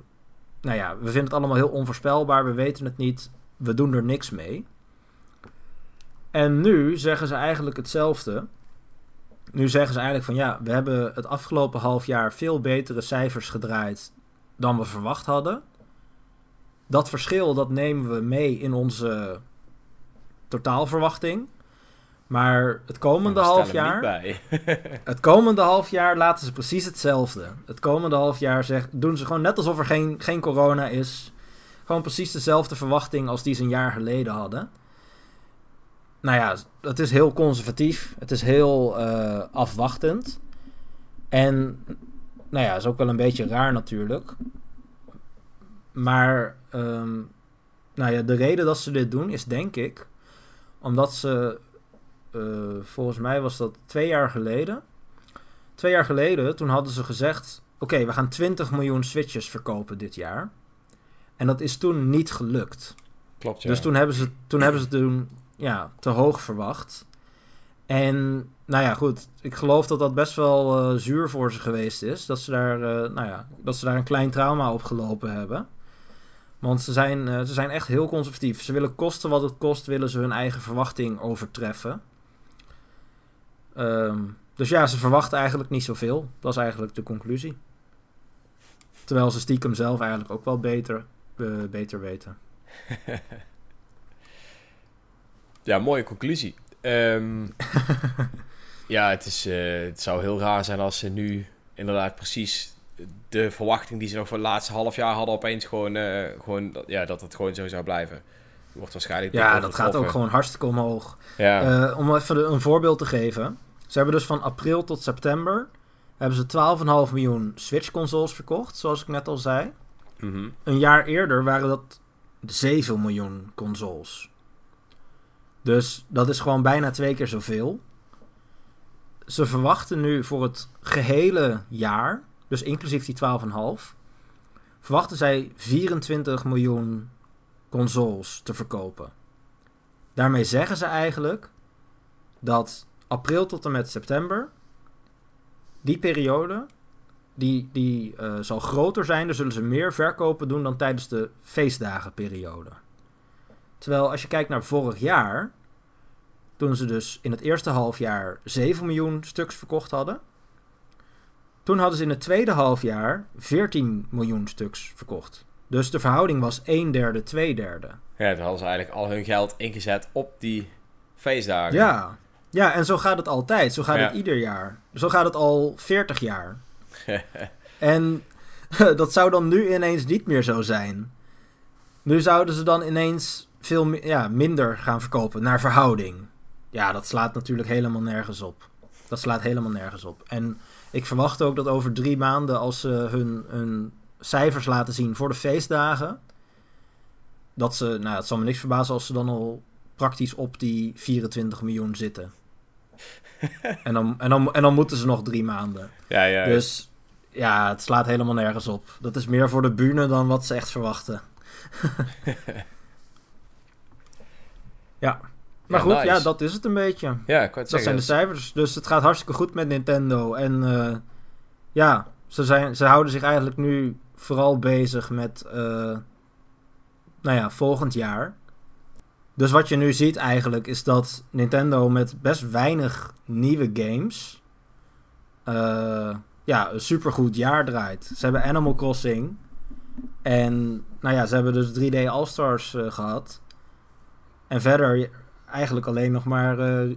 nou ja, we vinden het allemaal heel onvoorspelbaar, we weten het niet, we doen er niks mee. En nu zeggen ze eigenlijk hetzelfde. Nu zeggen ze eigenlijk van ja, we hebben het afgelopen half jaar veel betere cijfers gedraaid dan we verwacht hadden. Dat verschil dat nemen we mee in onze totaalverwachting. Maar het komende Maar half jaar. niet bij. Het komende half jaar laten ze precies hetzelfde. Het komende half jaar zeg, doen ze gewoon net alsof er geen, geen corona is. Gewoon precies dezelfde verwachting als die ze een jaar geleden hadden. Nou ja, het is heel conservatief. Het is heel eh, afwachtend. En nou ja, is ook wel een beetje raar natuurlijk. Maar ehm, nou ja, de reden dat ze dit doen is denk ik omdat ze eh, volgens mij was dat twee jaar geleden. Twee jaar geleden, toen hadden ze gezegd: Oké, we gaan 20 miljoen Switches verkopen dit jaar. En dat is toen niet gelukt. Klopt, ja. Dus toen hebben ze toen, hebben ze toen ja, te hoog verwacht. En nou ja, goed. Ik geloof dat dat best wel eh, zuur voor ze geweest is. Dat ze, daar, eh, nou ja, dat ze daar een klein trauma op gelopen hebben. Want ze zijn, eh, ze zijn echt heel conservatief. Ze willen kosten wat het kost, willen ze hun eigen verwachting overtreffen. Ehm, dus ja, ze verwachten eigenlijk niet zoveel. Dat is eigenlijk de conclusie. Terwijl ze stiekem zelf eigenlijk ook wel beter, beter weten. Ja, mooie conclusie. Ehm, ja, het, is, eh, het zou heel raar zijn als ze nu inderdaad precies de verwachting die ze nog voor het laatste half jaar hadden opeens gewoon, eh, gewoon dat- ja, dat het gewoon zo zou blijven. Wordt waarschijnlijk Ja, dat gaat ook gewoon hartstikke omhoog. Ja, Eh, om even een voorbeeld te geven. Ze hebben dus van april tot september... hebben ze 12,5 miljoen Switch-consoles verkocht, zoals ik net al zei. mhm. Een jaar eerder waren dat 7 miljoen consoles. Dus dat is gewoon bijna twee keer zoveel. Ze verwachten nu voor het gehele jaar, dus inclusief die 12,5, verwachten zij 24 miljoen consoles te verkopen. Daarmee zeggen ze eigenlijk dat april tot en met september, die periode, die, die uh, zal groter zijn. Dus zullen ze meer verkopen doen dan tijdens de feestdagenperiode. Terwijl als je kijkt naar vorig jaar, toen ze dus in het eerste halfjaar 7 miljoen stuks verkocht hadden. Toen hadden ze in het tweede halfjaar 14 miljoen stuks verkocht. Dus de verhouding was 1 derde, 2 derde. Ja, toen hadden ze eigenlijk al hun geld ingezet op die feestdagen. Ja, ja en zo gaat het altijd. Zo gaat het ieder jaar. Zo gaat het al 40 jaar. en dat zou dan nu ineens niet meer zo zijn. Nu zouden ze dan ineens veel ja, minder gaan verkopen naar verhouding. Ja, dat slaat natuurlijk helemaal nergens op. Dat slaat helemaal nergens op. En ik verwacht ook dat over drie maanden, als ze hun, hun cijfers laten zien voor de feestdagen, dat ze, nou, het zal me niks verbazen als ze dan al praktisch op die 24 miljoen zitten. en, dan, en, dan, en dan moeten ze nog drie maanden. Ja, ja. Dus ja, het slaat helemaal nergens op. Dat is meer voor de bühne dan wat ze echt verwachten. ja. Maar goed, ja, dat is het een beetje. Ja, ik Dat zijn de cijfers. Dus het gaat hartstikke goed met Nintendo. En uh, ja, ze, zijn, ze houden zich eigenlijk nu vooral bezig met, uh, nou ja, volgend jaar. Dus wat je nu ziet eigenlijk is dat Nintendo met best weinig nieuwe games uh, ja, een supergoed jaar draait. Ze hebben Animal Crossing en nou ja, ze hebben dus 3D All-Stars uh, gehad. En verder eigenlijk alleen nog maar, uh,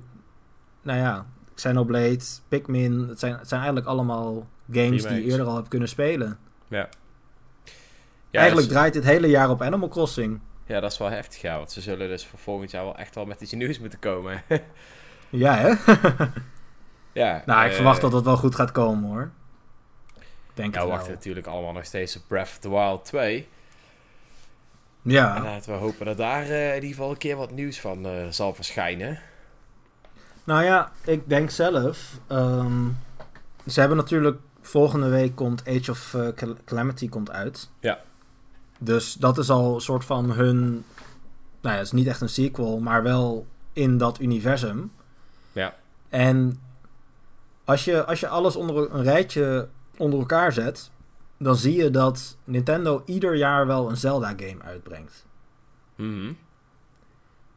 nou ja, Xenoblade, Pikmin. Het zijn, het zijn eigenlijk allemaal games die je eerder al hebt kunnen spelen. Ja. ja eigenlijk draait dit hele jaar op Animal Crossing. Ja, dat is wel heftig, ja. Want ze zullen dus voor volgend jaar wel echt wel met iets nieuws moeten komen. ja, hè? ja. Nou, ik uh, verwacht dat dat wel goed gaat komen, hoor. Denk ja, we wachten natuurlijk allemaal nog steeds op Breath of the Wild 2. Ja. En laten we hopen dat daar uh, in ieder geval een keer wat nieuws van uh, zal verschijnen. Nou ja, ik denk zelf... Um, ze hebben natuurlijk... Volgende week komt Age of uh, Calamity komt uit. Ja. Dus dat is al een soort van hun. Nou ja, het is niet echt een sequel, maar wel in dat universum. Ja. En als je, als je alles onder een rijtje onder elkaar zet, dan zie je dat Nintendo ieder jaar wel een Zelda-game uitbrengt. Mm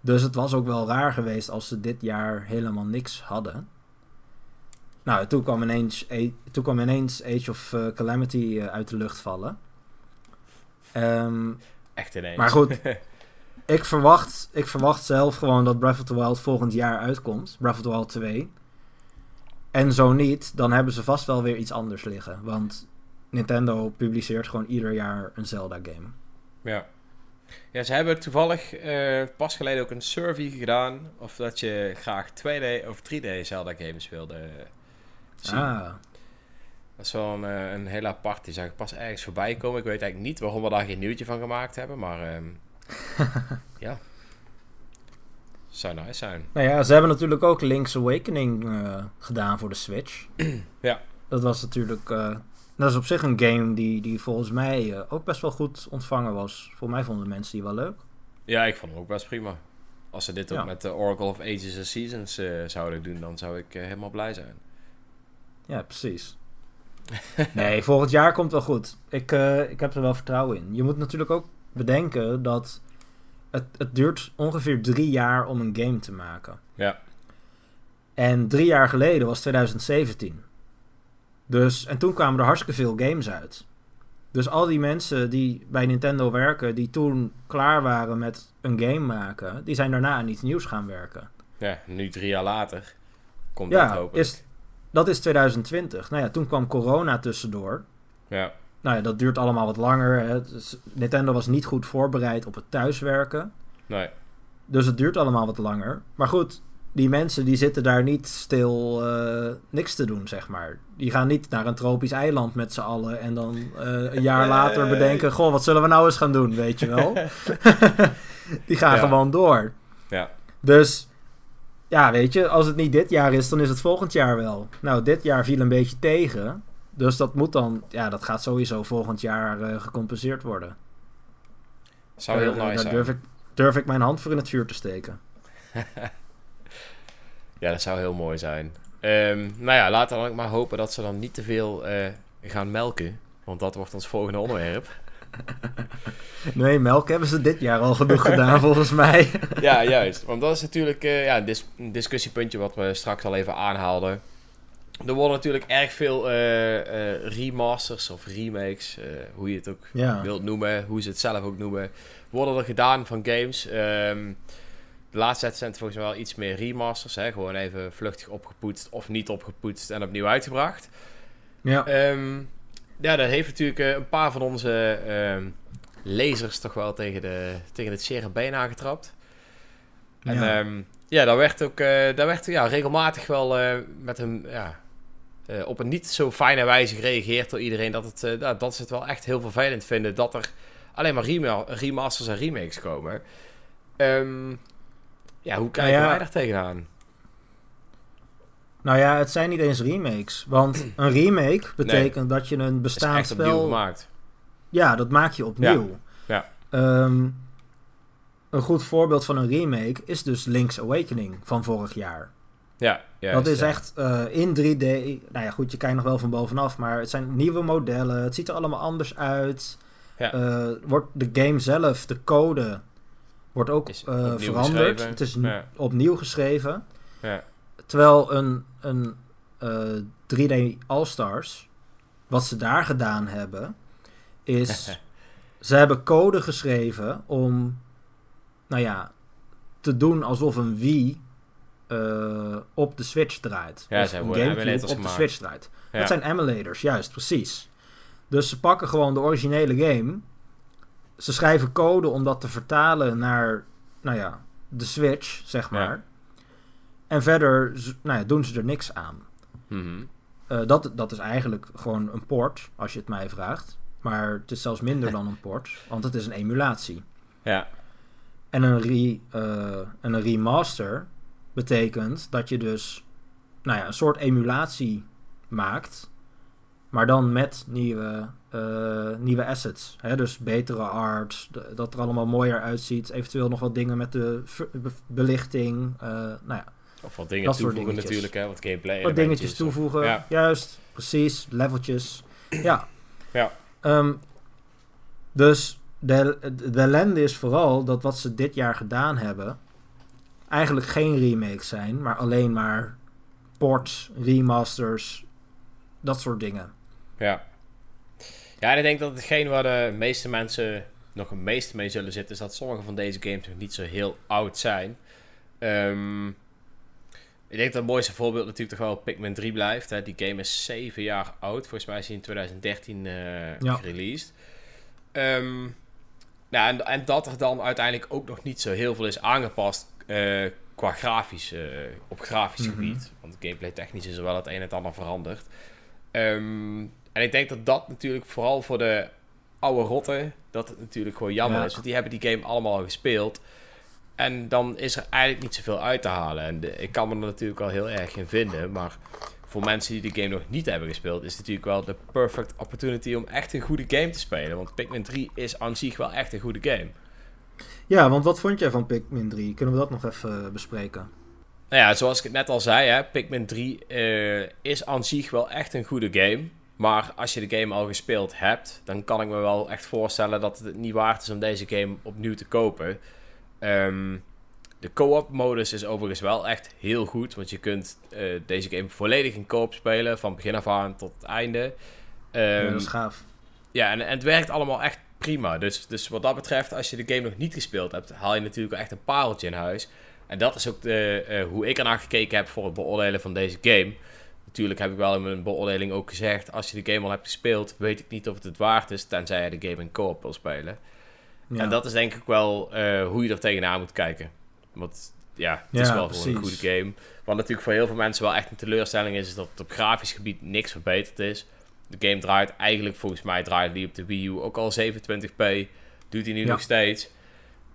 Dus het was ook wel raar geweest als ze dit jaar helemaal niks hadden. Nou, toen kwam ineens, toen kwam ineens Age of uh, Calamity uh, uit de lucht vallen. Um, Echt ineens. Maar goed, ik verwacht, ik verwacht zelf gewoon dat Breath of the Wild volgend jaar uitkomt. Breath of the Wild 2. En zo niet, dan hebben ze vast wel weer iets anders liggen. Want Nintendo publiceert gewoon ieder jaar een Zelda-game. Ja. Ja, ze hebben toevallig uh, pas geleden ook een survey gedaan. Of dat je graag 2D of 3D Zelda-games wilde zien. Ah. Dat is wel een, een hele apart. Die zag ik pas ergens voorbij komen. Ik weet eigenlijk niet waarom we daar geen nieuwtje van gemaakt hebben. Maar um, ja. Zou nice zijn. Nou ja, ze hebben natuurlijk ook Link's Awakening uh, gedaan voor de Switch. ja. Dat was natuurlijk... Uh, dat is op zich een game die, die volgens mij ook best wel goed ontvangen was. Voor mij vonden mensen die wel leuk. Ja, ik vond hem ook best prima. Als ze dit ook ja. met de Oracle of Ages and Seasons zouden doen, dan zou ik helemaal blij zijn. Ja, precies. nee, volgend jaar komt wel goed. Ik, uh, ik heb er wel vertrouwen in. Je moet natuurlijk ook bedenken dat het, het duurt ongeveer drie jaar om een game te maken. Ja. En drie jaar geleden was 2017. Dus, en toen kwamen er hartstikke veel games uit. Dus al die mensen die bij Nintendo werken, die toen klaar waren met een game maken, die zijn daarna aan iets nieuws gaan werken. Ja, nu drie jaar later komt ja, dat hopelijk. Is, dat is 2020. Nou ja, toen kwam corona tussendoor. Ja. Nou ja, dat duurt allemaal wat langer. Hè. Dus Nintendo was niet goed voorbereid op het thuiswerken. Nee. Dus het duurt allemaal wat langer. Maar goed, die mensen die zitten daar niet stil uh, niks te doen, zeg maar. Die gaan niet naar een tropisch eiland met z'n allen en dan uh, een jaar later bedenken: Goh, wat zullen we nou eens gaan doen, weet je wel? die gaan ja. gewoon door. Ja. Dus ja, weet je, als het niet dit jaar is, dan is het volgend jaar wel. Nou, dit jaar viel een beetje tegen. Dus dat moet dan, ja, dat gaat sowieso volgend jaar uh, gecompenseerd worden. Zou heel nice daar durf ik, durf ik mijn hand voor in het vuur te steken. ja, dat zou heel mooi zijn. Um, nou ja, laten we dan ook maar hopen dat ze dan niet te veel uh, gaan melken. Want dat wordt ons volgende onderwerp. Nee, melk hebben ze dit jaar al genoeg gedaan, volgens mij. ja, juist. Want dat is natuurlijk uh, ja, een discussiepuntje wat we straks al even aanhaalden. Er worden natuurlijk erg veel uh, remasters of remakes, hoe je het ook ja. wilt noemen, hoe ze het zelf ook noemen, worden er gedaan van games. Um, de laatste tijd zijn het volgens mij wel iets meer remasters, hè? gewoon even vluchtig opgepoetst of niet opgepoetst en opnieuw uitgebracht. Ja. Um, ja, dat heeft natuurlijk een paar van onze uh, lezers toch wel tegen, de, tegen het zere been aangetrapt. En ja, um, ja daar werd ook uh, daar werd, ja, regelmatig wel uh, met een, ja, uh, op een niet zo fijne wijze gereageerd door iedereen. Dat, het, dat ze het wel echt heel vervelend vinden dat er alleen maar rema remasters en remakes komen. Um, ja, hoe kijken nou ja, wij daar tegenaan? Nou ja, het zijn niet eens remakes. Want een remake betekent nee. dat je een bestaand spel... gemaakt. Ja, dat maak je opnieuw. Ja. ja. Um, een goed voorbeeld van een remake is dus Link's Awakening van vorig jaar. Ja, dat is ja. echt uh, in 3D. Nou ja, goed, je kijkt nog wel van bovenaf, maar het zijn nieuwe modellen. Het ziet er allemaal anders uit. Ja. Uh, wordt de game zelf, de code, wordt ook uh, opnieuw veranderd. geschreven. Het is Ja. opnieuw geschreven. Ja. Terwijl een, een eh 3D All-Stars, wat ze daar gedaan hebben, is ze hebben code geschreven om, nou ja, te doen alsof een Wii eh, op de Switch draait. Ja, of ze een hebben Gamecube op de. Switch draait. Ja. Dat zijn emulators, juist, precies. Dus ze pakken gewoon de originele game. Ze schrijven code om dat te vertalen naar, nou ja, de Switch, zeg maar. Ja. En verder nou ja, doen ze er niks aan. Mhm. Eh, dat, dat is eigenlijk gewoon een port, als je het mij vraagt. Maar het is zelfs minder dan een port, want het is een emulatie. Ja. En een, re, eh, en een remaster betekent dat je dus nou ja, een soort emulatie maakt, maar dan met nieuwe, eh, nieuwe assets. Hè? Dus betere art, dat er allemaal mooier uitziet. Eventueel nog wat dingen met de be- belichting. eh, nou ja, Of wat dingen toevoegen dingetjes. natuurlijk, hè. Wat gameplay wat dingetjes toevoegen. Ja. Juist, precies. Leveltjes. Ja. Ja. Ehm, dus de, de ellende is vooral dat wat ze dit jaar gedaan hebben... eigenlijk geen remakes zijn, maar alleen maar ports, remasters, dat soort dingen. Ja. Ja, en ik denk dat hetgeen waar de meeste mensen nog het meest mee zullen zitten... is dat sommige van deze games nog niet zo heel oud zijn. Ehm, ik denk dat het mooiste voorbeeld natuurlijk toch wel Pikmin 3 blijft. Hè. Die game is 7 jaar oud. Volgens mij is hij in 2013 eh Ja. gereleased. Ehm, nou, en, en dat er dan uiteindelijk ook nog niet zo heel veel is aangepast eh, qua grafisch, eh, op grafisch Mhm. gebied. Want gameplay technisch is er wel het een en het ander veranderd. Ehm, en ik denk dat dat natuurlijk vooral voor de oude rotten, dat het natuurlijk gewoon jammer Ja. is. Want die hebben die game allemaal al gespeeld. En dan is er eigenlijk niet zoveel uit te halen. En de- ik kan me er natuurlijk wel heel erg in vinden. Maar voor mensen die de game nog niet hebben gespeeld, is het natuurlijk wel de perfect opportunity om echt een goede game te spelen. Want Pikmin 3 is aan zich wel echt een goede game. Ja, want wat vond jij van Pikmin 3? Kunnen we dat nog even bespreken? Nou ja, zoals ik het net al zei, hè, Pikmin 3 eh, is aan zich wel echt een goede game. Maar als je de game al gespeeld hebt, dan kan ik me wel echt voorstellen dat het niet waard is om deze game opnieuw te kopen. Ehm, de co-op modus is overigens wel echt heel goed, want je kunt eh, deze game volledig in co-op spelen, van begin af aan tot het einde. ja, Ehm, dat is gaaf. ja, en, en het werkt allemaal echt prima. Dus, dus wat dat betreft, als je de game nog niet gespeeld hebt, haal je natuurlijk echt een pareltje in huis. En dat is ook de, eh, hoe ik ernaar gekeken heb voor het beoordelen van deze game. Natuurlijk heb ik wel in mijn beoordeling ook gezegd, als je de game al hebt gespeeld, weet ik niet of het het waard is, tenzij je de game in co-op wil spelen. Ja. En dat is denk ik wel eh, hoe je er tegenaan moet kijken. Want ja, het is wel gewoon een goede game. Wat natuurlijk voor heel veel mensen wel echt een teleurstelling is, is dat het op grafisch gebied niks verbeterd is. De game draait eigenlijk, volgens mij draait die op de Wii U ook al 27p. Doet hij nu nog steeds.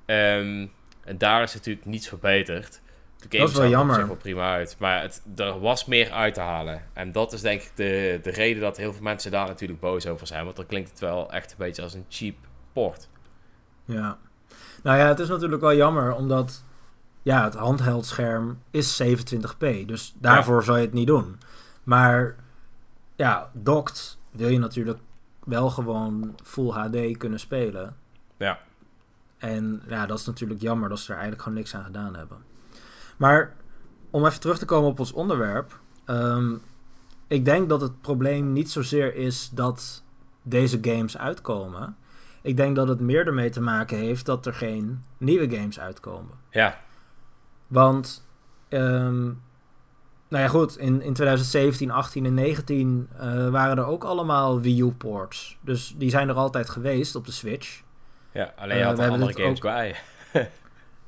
Ehm, en daar is natuurlijk niets verbeterd. De game dat is wel jammer. wel prima uit. Maar het, er was meer uit te halen. En dat is denk ik de, de reden dat heel veel mensen daar natuurlijk boos over zijn. Want dan klinkt het wel echt een beetje als een cheap port. Ja. Nou ja, het is natuurlijk wel jammer, omdat ja, het handheldscherm is 27p. Dus daarvoor zou je het niet doen. Maar ja, docked wil je natuurlijk wel gewoon full HD kunnen spelen. Ja. En ja, dat is natuurlijk jammer dat ze er eigenlijk gewoon niks aan gedaan hebben. Maar om even terug te komen op ons onderwerp. Um, ik denk dat het probleem niet zozeer is dat deze games uitkomen. Ik denk dat het meer ermee te maken heeft dat er geen nieuwe games uitkomen. Ja. Want, um, nou ja goed, in, in 2017, 18 en 19 uh, waren er ook allemaal Wii U ports. Dus die zijn er altijd geweest op de Switch. Ja, alleen je uh, had uh, andere games ook, bij.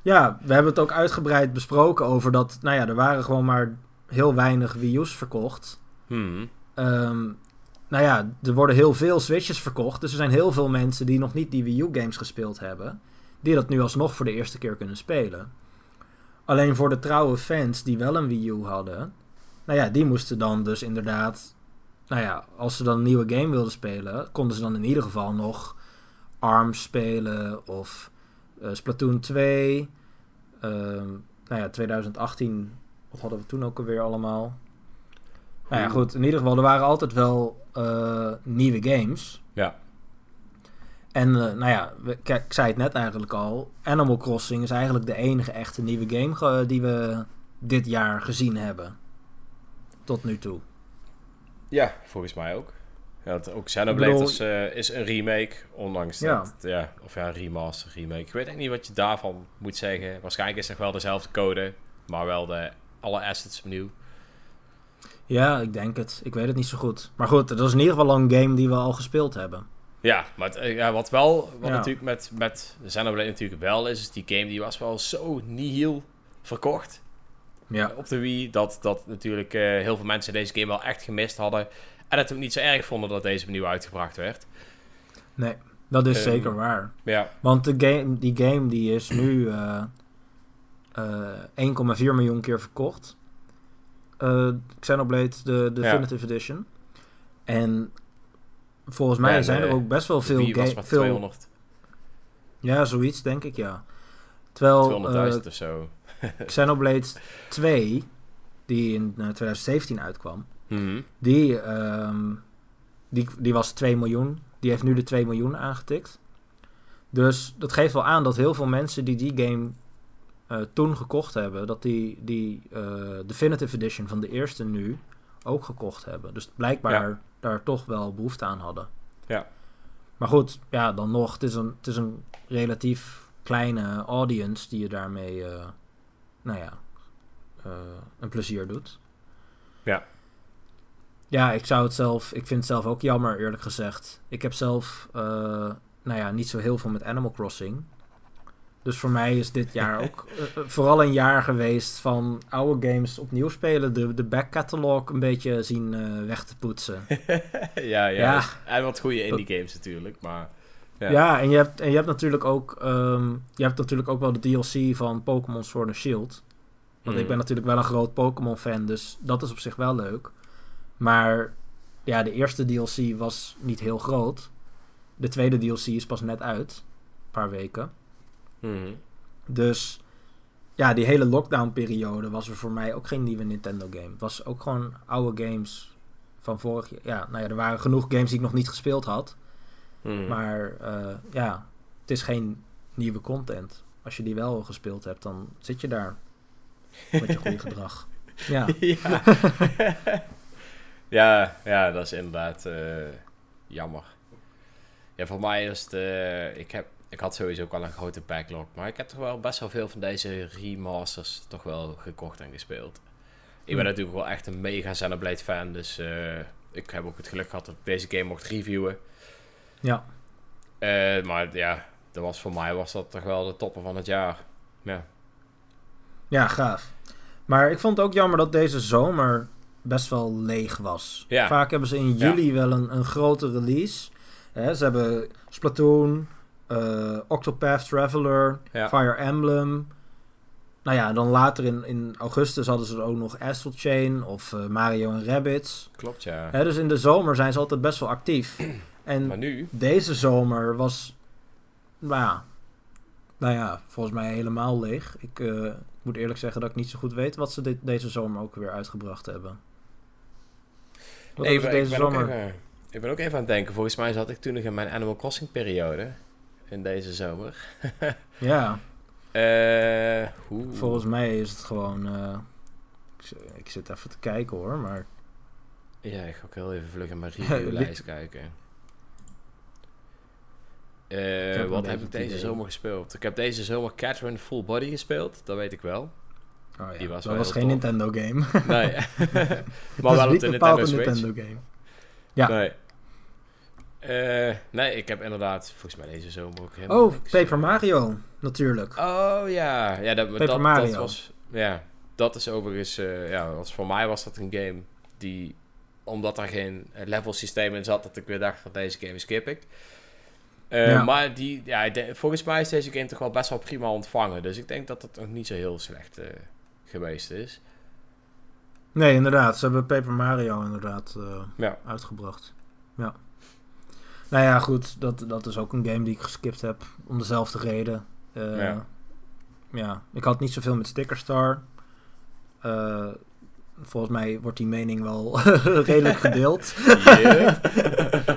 ja, we hebben het ook uitgebreid besproken over dat, nou ja, er waren gewoon maar heel weinig Wii U's verkocht. Hmm. Um, nou ja, er worden heel veel Switches verkocht. Dus er zijn heel veel mensen die nog niet die Wii U games gespeeld hebben. Die dat nu alsnog voor de eerste keer kunnen spelen. Alleen voor de trouwe fans die wel een Wii U hadden. Nou ja, die moesten dan dus inderdaad. Nou ja, als ze dan een nieuwe game wilden spelen. Konden ze dan in ieder geval nog ARMS spelen. Of uh, Splatoon 2. Uh, nou ja, 2018. Wat hadden we toen ook alweer allemaal? Nou ja, goed. In ieder geval, er waren altijd wel uh, nieuwe games. Ja. En uh, nou ja, kijk, ik zei het net eigenlijk al. Animal Crossing is eigenlijk de enige echte nieuwe game die we dit jaar gezien hebben. Tot nu toe. Ja, volgens mij ook. Ja, het, ook Xenoblade uh, is een remake, ondanks ja. dat... Ja, of ja, remaster, remake. Ik weet echt niet wat je daarvan moet zeggen. Waarschijnlijk is het wel dezelfde code, maar wel de, alle assets opnieuw. Ja, ik denk het. Ik weet het niet zo goed. Maar goed, dat is in ieder geval een game die we al gespeeld hebben. Ja, maar het, ja, wat wel, wat ja. natuurlijk met, met Xenoblade natuurlijk wel is, is die game die was wel zo nihil verkocht. Ja. Op de Wii, dat, dat natuurlijk uh, heel veel mensen deze game wel echt gemist hadden. En het ook niet zo erg vonden dat deze opnieuw uitgebracht werd. Nee, dat is um, zeker waar. Ja. Want de game, die game die is nu uh, uh, 1,4 miljoen keer verkocht uh, Xenoblade, de Definitive ja. Edition. En volgens mij zijn er ook best wel veel games. Veel... 200. Ja, zoiets denk ik, ja. Terwijl 200.000 uh, of zo. Xenoblade 2, die in uh, 2017 uitkwam, mm -hmm. die, um, die, die was 2 miljoen. Die heeft nu de 2 miljoen aangetikt. Dus dat geeft wel aan dat heel veel mensen die die game uh, toen gekocht hebben, dat die, die uh, Definitive Edition van de eerste nu ook gekocht hebben. Dus blijkbaar ja. daar toch wel behoefte aan hadden. Ja. Maar goed, ja, dan nog, het is een, het is een relatief kleine audience die je daarmee, uh, nou ja, een plezier doet. Ja. Ja, ik zou het zelf, ik vind het zelf ook jammer, eerlijk gezegd. Ik heb zelf, nou ja, niet zo heel veel met Animal Crossing. Dus voor mij is dit jaar ook uh, vooral een jaar geweest van oude games opnieuw spelen. De, de back catalog een beetje zien uh, weg te poetsen. ja, ja, ja. En wat goede indie games natuurlijk, maar... Ja, ja en, je hebt, en je hebt natuurlijk ook um, je hebt natuurlijk ook wel de DLC van Pokémon Sword and Shield. Want mm. ik ben natuurlijk wel een groot Pokémon fan, dus dat is op zich wel leuk. Maar ja, de eerste DLC was niet heel groot. De tweede DLC is pas net uit. Een paar weken. Mm. Dus ja, die hele lockdown-periode was er voor mij ook geen nieuwe Nintendo-game. Het was ook gewoon oude games van vorig jaar. Ja, nou ja, er waren genoeg games die ik nog niet gespeeld had. Mm. Maar uh, ja, het is geen nieuwe content. Als je die wel gespeeld hebt, dan zit je daar met je goede gedrag. Ja. Ja. ja, ja, dat is inderdaad uh, jammer. Ja, voor mij is het... Uh, ik heb ik had sowieso ook al een grote backlog. Maar ik heb toch wel best wel veel van deze remasters toch wel gekocht en gespeeld. Ik ben hm. natuurlijk wel echt een mega Xenoblade fan. Dus uh, ik heb ook het geluk gehad dat ik deze game mocht reviewen. Ja. Uh, maar ja, dat was voor mij was dat toch wel de toppen van het jaar. Ja. Ja, gaaf. Maar ik vond het ook jammer dat deze zomer best wel leeg was. Ja. Vaak hebben ze in Ja. juli wel een, een grote release. Hè, ze hebben Splatoon, eh, Octopath Traveler, Ja. Fire Emblem. Nou ja, dan later in, in augustus hadden ze er ook nog Astral Chain of eh, Mario en Rabbids. Klopt, ja. Hè, dus in de zomer zijn ze altijd best wel actief. En Maar nu? deze zomer was, nou ja, nou ja, volgens mij helemaal leeg. Ik eh, moet eerlijk zeggen dat ik niet zo goed weet wat ze dit, deze zomer ook weer uitgebracht hebben. Wat ben, deze ik, zomer? even, ik ben ook even aan het denken. Volgens mij zat ik toen nog in mijn Animal Crossing periode. In deze zomer. Ja, Eh volgens mij is het gewoon. eh, ik, zit even te kijken hoor, maar. Ja, ik ga ook heel even vlug in mijn reviewlijst kijken. Eh, heb wat heb ik deze idee. zomer gespeeld? Ik heb deze zomer Catherine Full Body gespeeld, dat weet ik wel. Oh ja, Die was dat wel was geen. Nintendo game. Nee, dat maar wel op de Nintendo Switch. Nintendo game. Ja. Nee. Eh, nee, ik heb inderdaad volgens mij deze zomer ook helemaal Oh, niks, Paper Mario, natuurlijk. Oh ja, ja dat, Paper dat, Mario. dat was. Ja, dat is overigens. eh, ja, was, voor mij was dat een game die. Omdat er geen level systeem in zat, dat ik weer dacht van deze game skip ik. Eh, Ja. Maar die, ja, denk- volgens mij is deze game toch wel best wel prima ontvangen. Dus ik denk dat het nog niet zo heel slecht geweest is. Nee, inderdaad. Ze hebben Paper Mario inderdaad eh, Ja. uitgebracht. Ja. Nou ja, goed. Dat, dat is ook een game die ik geskipt heb. Om dezelfde reden. Eh, Ja. ja. Ik had niet zoveel met Sticker Star. Eh, volgens mij wordt die mening wel redelijk gedeeld.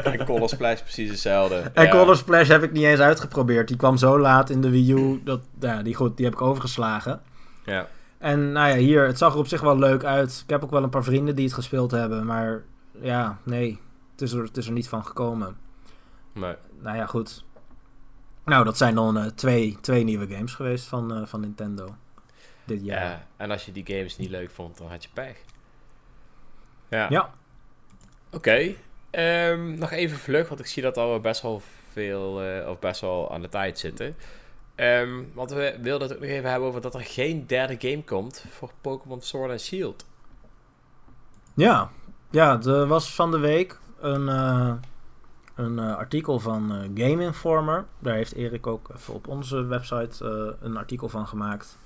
En Color Splash precies hetzelfde. En Ja. Color Splash heb ik niet eens uitgeprobeerd. Die kwam zo laat in de Wii U. Dat, ja, die, goed, die heb ik overgeslagen. Ja. En nou ja, hier, het zag er op zich wel leuk uit. Ik heb ook wel een paar vrienden die het gespeeld hebben. Maar ja, nee, het is er, het is er niet van gekomen. Nee. Nou ja, goed. Nou, dat zijn dan eh, twee, twee nieuwe games geweest van, eh, van Nintendo. Dit jaar. Ja, en als je die games niet leuk vond, dan had je pech. Ja. Ja. Oké. Ehm, nog even vlug, want ik zie dat al best wel veel, eh, of best wel aan de tijd zitten. Ehm, want we wilden het ook nog even hebben over dat er geen derde game komt voor Pokémon Sword and Shield. Ja, ja er was van de week een, eh, een eh, artikel van eh, Game Informer. Daar heeft Erik ook even op onze website eh, een artikel van gemaakt.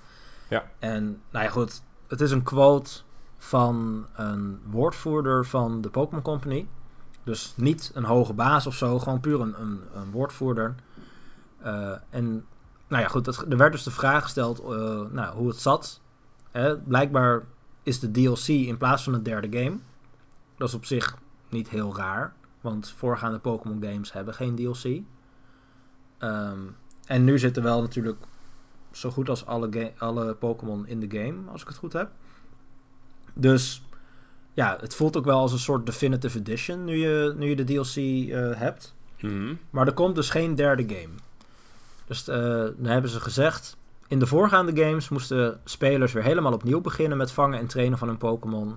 Ja. En nou ja, goed. Het is een quote van een woordvoerder van de Pokémon Company. Dus niet een hoge baas of zo, gewoon puur een, een, een woordvoerder. Eh, en nou ja, goed, het, er werd dus de vraag gesteld eh, nou, hoe het zat. Hè, blijkbaar is de DLC in plaats van een derde game. Dat is op zich niet heel raar, want voorgaande Pokémon games hebben geen DLC. Ehm, en nu zitten wel natuurlijk zo goed als alle, alle Pokémon in de game, als ik het goed heb. Dus ja, het voelt ook wel als een soort definitive edition nu je, nu je de DLC eh, hebt. Mhm. Maar er komt dus geen derde game. Dus eh, dan hebben ze gezegd. In de voorgaande games moesten spelers weer helemaal opnieuw beginnen met vangen en trainen van hun Pokémon.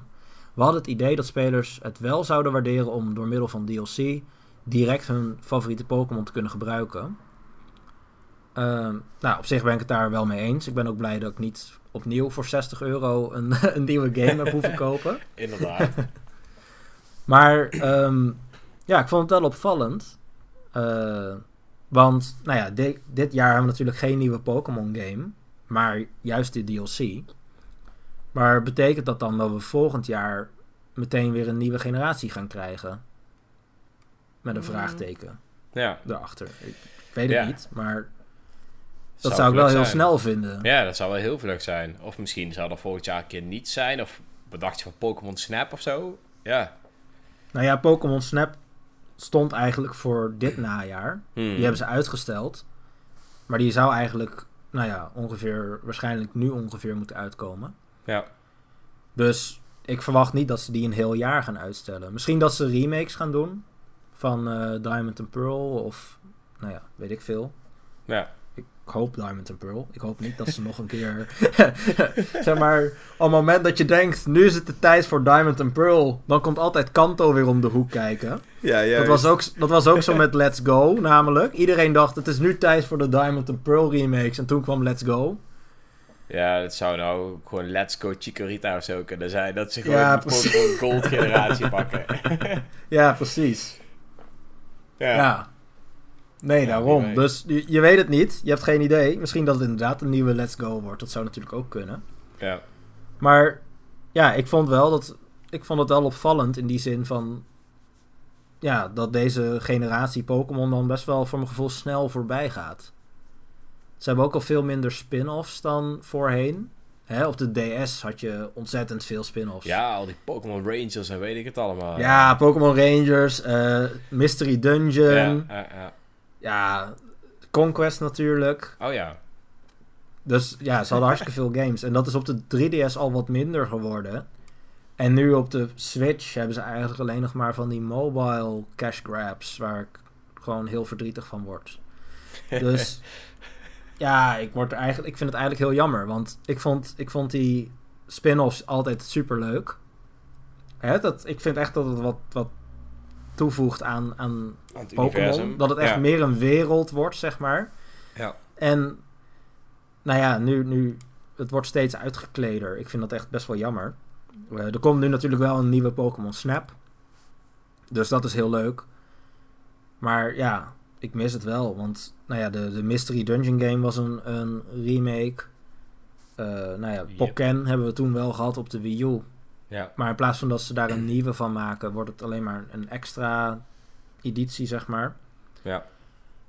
We hadden het idee dat spelers het wel zouden waarderen om door middel van DLC direct hun favoriete Pokémon te kunnen gebruiken. Ehm, nou, op zich ben ik het daar wel mee eens. Ik ben ook blij dat ik niet opnieuw voor 60 euro een, een nieuwe game heb hoeven kopen. Inderdaad. Maar ehm, ja, ik vond het wel opvallend. Eh, want, nou ja, di- dit jaar hebben we natuurlijk geen nieuwe Pokémon game. Maar juist de DLC. Maar betekent dat dan dat we volgend jaar meteen weer een nieuwe generatie gaan krijgen? Met een Mm. vraagteken ja. erachter. Ik weet het Ja. niet, maar dat zou ik wel heel zijn. snel vinden. Ja, dat zou wel heel vlug zijn. Of misschien zou dat volgend jaar een keer niet zijn. Of bedacht je van Pokémon Snap of zo. Ja. Nou ja, Pokémon Snap stond eigenlijk voor dit najaar. Hmm. Die hebben ze uitgesteld. Maar die zou eigenlijk, nou ja, ongeveer, waarschijnlijk nu ongeveer moeten uitkomen. Ja. Dus ik verwacht niet dat ze die een heel jaar gaan uitstellen. Misschien dat ze remakes gaan doen van eh, Diamond and Pearl of, nou ja, weet ik veel. Ja. Ik hoop Diamond and Pearl. Ik hoop niet dat ze nog een keer, zeg maar, op het moment dat je denkt, nu is het de tijd voor Diamond and Pearl, dan komt altijd Kanto weer om de hoek kijken. Ja, ja. Dat was, ook, dat was ook zo met Let's Go, namelijk. Iedereen dacht, het is nu tijd voor de Diamond and Pearl remakes. En toen kwam Let's Go. Ja, dat zou nou gewoon Let's Go Chikorita of zo kunnen zijn. Dat ze gewoon Ja, de Gold generatie pakken. Ja, precies. ja. Ja. Nee, Ja, daarom. Dus je, je weet het niet. Je hebt geen idee. Misschien dat het inderdaad een nieuwe Let's Go wordt. Dat zou natuurlijk ook kunnen. ja. Maar ja, ik vond wel dat. Ik vond het wel opvallend in die zin van. Ja, dat deze generatie Pokémon dan best wel voor mijn gevoel snel voorbij gaat. Ze hebben ook al veel minder spin-offs dan voorheen. Hè, op de DS had je ontzettend veel spin-offs. Ja, al die Pokémon Rangers en weet ik het allemaal. Ja, Pokémon Rangers, eh, Mystery Dungeon. ja, ja, ja. Ja, Conquest natuurlijk. Oh ja. Dus ja, ze hadden hartstikke veel games. En dat is op de 3DS al wat minder geworden. En nu op de Switch hebben ze eigenlijk alleen nog maar van die mobile cash grabs. Waar ik gewoon heel verdrietig van word. Dus ja, ik, word er eigenlijk, ik vind het eigenlijk heel jammer. Want ik vond, ik vond die spin-offs altijd super leuk. Hè, dat, ik vind echt dat het wat, wat toevoegt aan, aan Aan het Pokémon. universum. Dat het echt ja. meer een wereld wordt, zeg maar. Ja. En nou ja, nu, nu het wordt steeds uitgekleder. Ik vind dat echt best wel jammer. Eh, er komt nu natuurlijk wel een nieuwe Pokémon Snap. Dus dat is heel leuk. Maar ja, ik mis het wel. Want nou ja, de, de Mystery Dungeon game was een, een remake. Eh, nou ja, Yep. Pokken hebben we toen wel gehad op de Wii U. Ja. Maar in plaats van dat ze daar een nieuwe van maken, wordt het alleen maar een extra editie, zeg maar. Ja.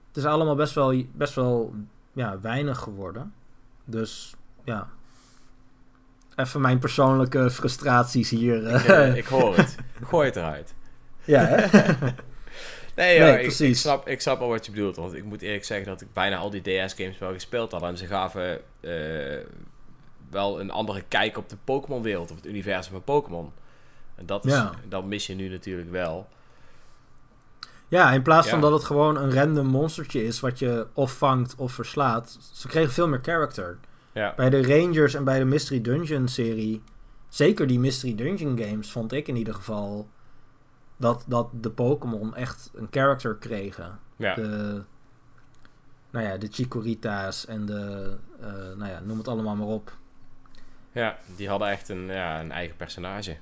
Het is allemaal best wel, best wel ja, weinig geworden. Dus ja. Even mijn persoonlijke frustraties hier. Ik, eh, eh, ik hoor het. Gooi het eruit. ja, hè? Nee, Nee, ik, ik, precies. snap, ik snap al wat je bedoelt. Want ik moet eerlijk zeggen dat ik bijna al die DS-games wel gespeeld had. En ze gaven eh, wel een andere kijk op de Pokémon-wereld. Of het universum van Pokémon. En dat, is, Ja. dat mis je nu natuurlijk wel. Ja, in plaats van Ja. dat het gewoon een random monstertje is wat je of vangt of verslaat. Ze kregen veel meer character. Ja, Bij de Rangers en bij de Mystery Dungeon serie, zeker die Mystery Dungeon games, vond ik in ieder geval dat, dat de Pokémon echt een character kregen. ja. De, nou ja, de Chikorita's en de, eh, nou ja, noem het allemaal maar op. ja die hadden echt een, ja, een eigen personage.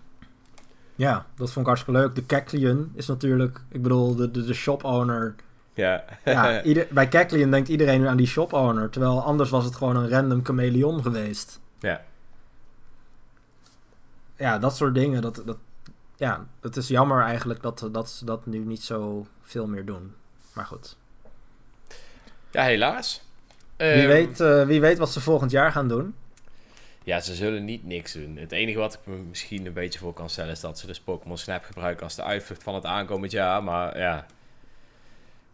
Ja, dat vond ik hartstikke leuk. De Kecleon is natuurlijk, ik bedoel, de, de, de shop owner. Ja, Ja, ieder, bij Kecleon denkt iedereen nu aan die shop owner, terwijl anders was het gewoon een random chameleon geweest. ja. ja, dat soort dingen. Dat, dat, ja, het is jammer eigenlijk dat, dat ze dat nu niet zo veel meer doen. Maar goed. ja helaas. Wie, Ehm, weet, eh, wie weet wat ze volgend jaar gaan doen. Ja, ze zullen niet niks doen. Het enige wat ik me misschien een beetje voor kan stellen is dat ze dus Pokémon Snap gebruiken als de uitvlucht van het aankomend jaar. Maar ja,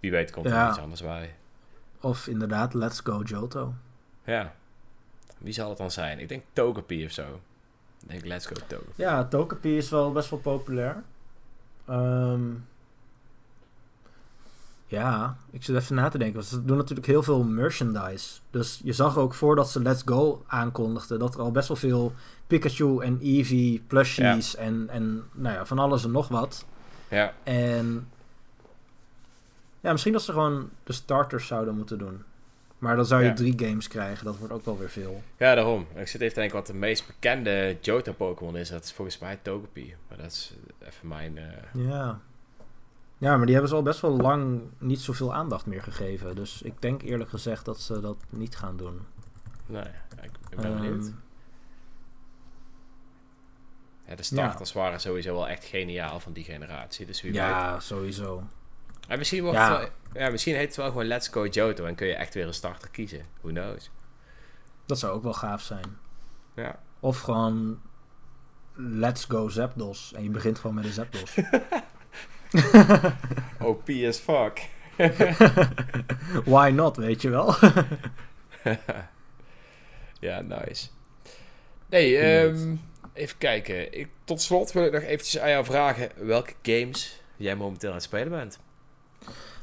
wie weet komt er Ja. iets anders bij. Of inderdaad, Let's Go Johto. Ja, wie zal het dan zijn? Ik denk Togepi of zo. Ik denk Let's Go Togepi. Ja, Togepi is wel best wel populair. Ehm, ja, ik zit even na te denken. Want ze doen natuurlijk heel veel merchandise. Dus je zag ook voordat ze Let's Go aankondigden... dat er al best wel veel Pikachu en Eevee plushies... En, en nou ja, van alles en nog wat... Ja, En ja, misschien dat ze gewoon de starters zouden moeten doen. Maar dan zou je Ja. drie games krijgen. Dat wordt ook wel weer veel. ja, daarom. Ik zit even te denken wat de meest bekende Johto Pokémon is. Dat is volgens mij Togepi. Maar dat is even mijn... eh, Ja. Ja, maar die hebben ze al best wel lang niet zoveel aandacht meer gegeven. Dus ik denk eerlijk gezegd dat ze dat niet gaan doen. ja, ik, ik ben Ehm, benieuwd. Ja, de starters waren sowieso wel echt geniaal van die generatie. Dus wie weet. ja, sowieso. En misschien, wordt Ja. het wel, ja, misschien heet het wel gewoon Let's Go Johto en kun je echt weer een starter kiezen. Who knows? Dat zou ook wel gaaf zijn. Ja. Of gewoon Let's Go Zapdos. En je begint gewoon met een Zapdos. OP as fuck. Why not, weet je wel? ja, nice. Nee, ehm, even kijken. Ik, tot slot wil ik nog eventjes aan jou vragen welke games jij momenteel aan het spelen bent.